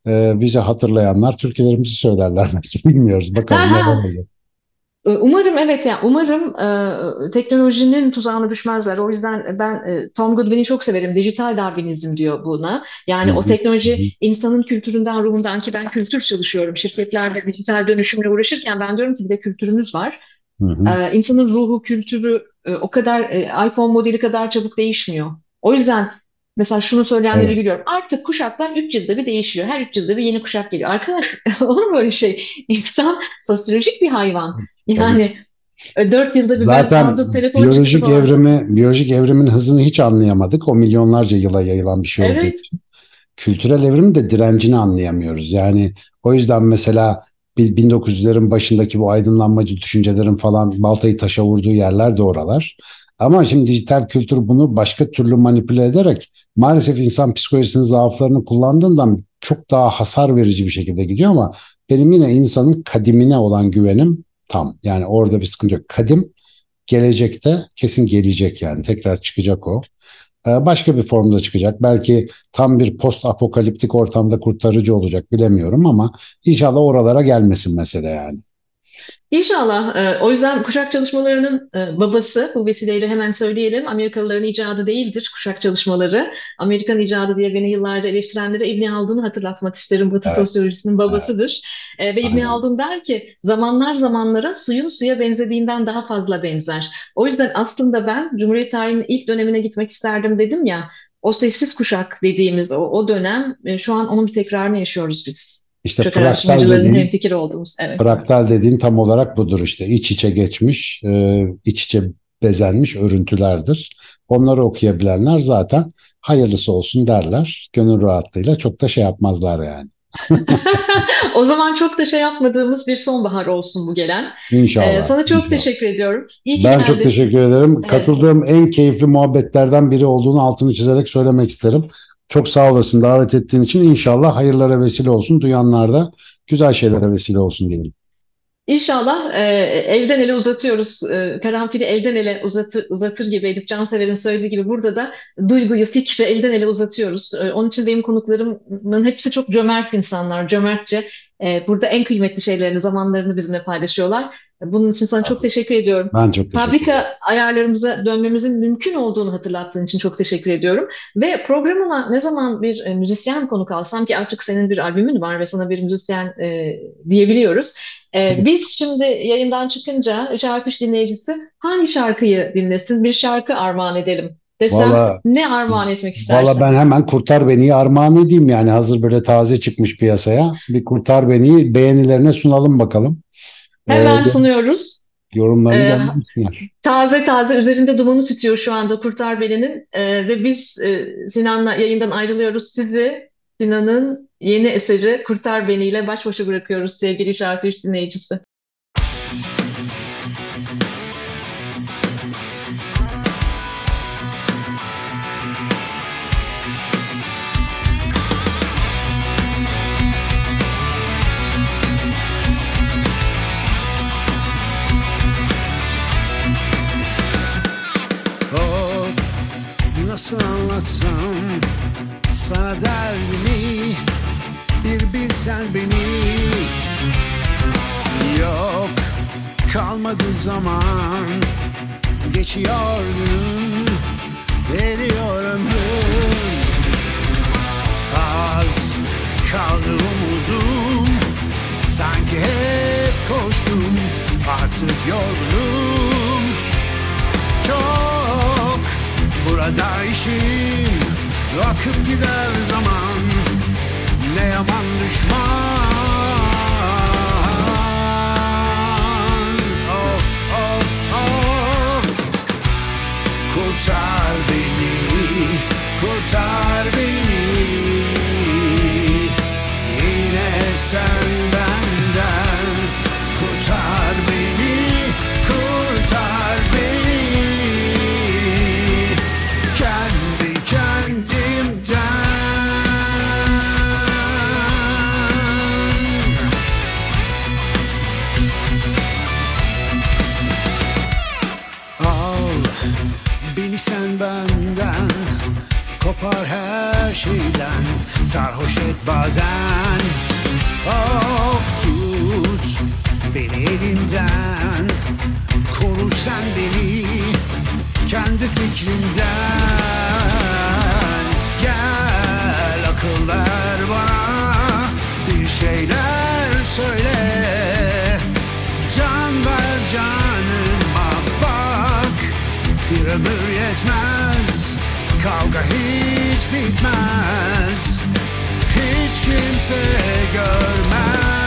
e, bize hatırlayanlar Türkiye'lerimizi söylerler belki bilmiyoruz. Bakalım ne olacak. Umarım evet yani umarım e, teknolojinin tuzağına düşmezler. O yüzden ben e, Tom Goodwin'i çok severim. Dijital Darwinizm diyor buna. Yani o teknoloji insanın kültüründen, ruhundan ki ben kültür çalışıyorum. Şirketlerde dijital dönüşümle uğraşırken ben diyorum ki bir de kültürümüz var. Hı hı. E, insanın ruhu, kültürü e, o kadar e, iPhone modeli kadar çabuk değişmiyor. O yüzden Mesela şunu söyleyenleri evet. biliyorum. Artık kuşaklar 3 yılda bir değişiyor. Her 3 yılda bir yeni kuşak geliyor. Arkadaş olur mu öyle şey? İnsan sosyolojik bir hayvan. Yani evet. 4 yılda bir Zaten ben telefon biyolojik evrimi, biyolojik evrimin hızını hiç anlayamadık. O milyonlarca yıla yayılan bir şey evet. olduğu için. Kültürel evrim de direncini anlayamıyoruz. Yani o yüzden mesela 1900'lerin başındaki bu aydınlanmacı düşüncelerin falan baltayı taşa vurduğu yerler de oralar. Ama şimdi dijital kültür bunu başka türlü manipüle ederek maalesef insan psikolojisinin zaaflarını kullandığından çok daha hasar verici bir şekilde gidiyor ama benim yine insanın kadimine olan güvenim tam. Yani orada bir sıkıntı yok. Kadim gelecekte kesin gelecek yani tekrar çıkacak o. Ee, başka bir formda çıkacak. Belki tam bir post apokaliptik ortamda kurtarıcı olacak bilemiyorum ama inşallah oralara gelmesin mesele yani. İnşallah. E, o yüzden kuşak çalışmalarının e, babası, bu vesileyle hemen söyleyelim, Amerikalıların icadı değildir kuşak çalışmaları. Amerikan icadı diye beni yıllarca eleştirenlere İbni Haldun'u hatırlatmak isterim. Batı evet. sosyolojisinin babasıdır. Evet. E, ve İbni Haldun der ki, zamanlar zamanlara suyun suya benzediğinden daha fazla benzer. O yüzden aslında ben Cumhuriyet tarihinin ilk dönemine gitmek isterdim dedim ya, o sessiz kuşak dediğimiz o, o dönem, şu an onun bir tekrarını yaşıyoruz biz. İşte Çok fraktal dediğin, hemfikir olduğumuz. Evet. Fraktal dediğin tam olarak budur işte. İç içe geçmiş, e, iç içe bezenmiş örüntülerdir. Onları okuyabilenler zaten hayırlısı olsun derler. Gönül rahatlığıyla çok da şey yapmazlar yani. o zaman çok da şey yapmadığımız bir sonbahar olsun bu gelen. İnşallah. Ee, sana çok inşallah. teşekkür ediyorum. İyi ki ben geldin. çok teşekkür ederim. Evet. Katıldığım en keyifli muhabbetlerden biri olduğunu altını çizerek söylemek isterim. Çok sağ olasın davet ettiğin için. İnşallah hayırlara vesile olsun. Duyanlar da güzel şeylere vesile olsun diyelim. İnşallah e, elden ele uzatıyoruz. E, karanfili elden ele uzatır, uzatır gibi Elif Cansever'in söylediği gibi burada da duyguyu, fikri elden ele uzatıyoruz. E, onun için benim konuklarımın hepsi çok cömert insanlar. Cömertçe e, burada en kıymetli şeylerini, zamanlarını bizimle paylaşıyorlar. Bunun için sana çok teşekkür ediyorum. Ben çok teşekkür Fabrika ederim. ayarlarımıza dönmemizin mümkün olduğunu hatırlattığın için çok teşekkür ediyorum. Ve programıma ne zaman bir e, müzisyen konuk alsam ki artık senin bir albümün var ve sana bir müzisyen e, diyebiliyoruz. E, biz şimdi yayından çıkınca 3 artı 3 dinleyicisi hangi şarkıyı dinlesin? Bir şarkı armağan edelim desem vallahi, ne armağan etmek istersin? Valla ben hemen Kurtar Beni'yi armağan edeyim yani hazır böyle taze çıkmış piyasaya. Bir Kurtar Beni'yi beğenilerine sunalım bakalım. Hemen ee, sunuyoruz. Yorumlarını ee, göndersinler. Taze taze üzerinde dumanı tutuyor şu anda Kurtar Beli'nin ee, ve biz e, Sinan'la yayından ayrılıyoruz. Sizi Sinan'ın yeni eseri Kurtar Beni ile baş başa bırakıyoruz sevgili şarkı dinleyicisi. Nasıl anlatsam Sana derdimi bir bilsen beni. Yok kalmadı zaman. Geçiyor gün Eriyor ömrüm Az kaldı umudum. Sanki hep koştum Artık yorgunum. Çok Burada işim akıp gider zaman. Ne yaman düşman. Of of of. Kurtar beni Kurtar beni. Yine sen sarhoş et bazen. Of tut beni elinden Koru sen beni kendi fikrinden Gel akıl ver bana bir şeyler söyle. Can ver canıma bak Bir ömür yetmez Kavga hiç bitmez. Hiç kimse görmez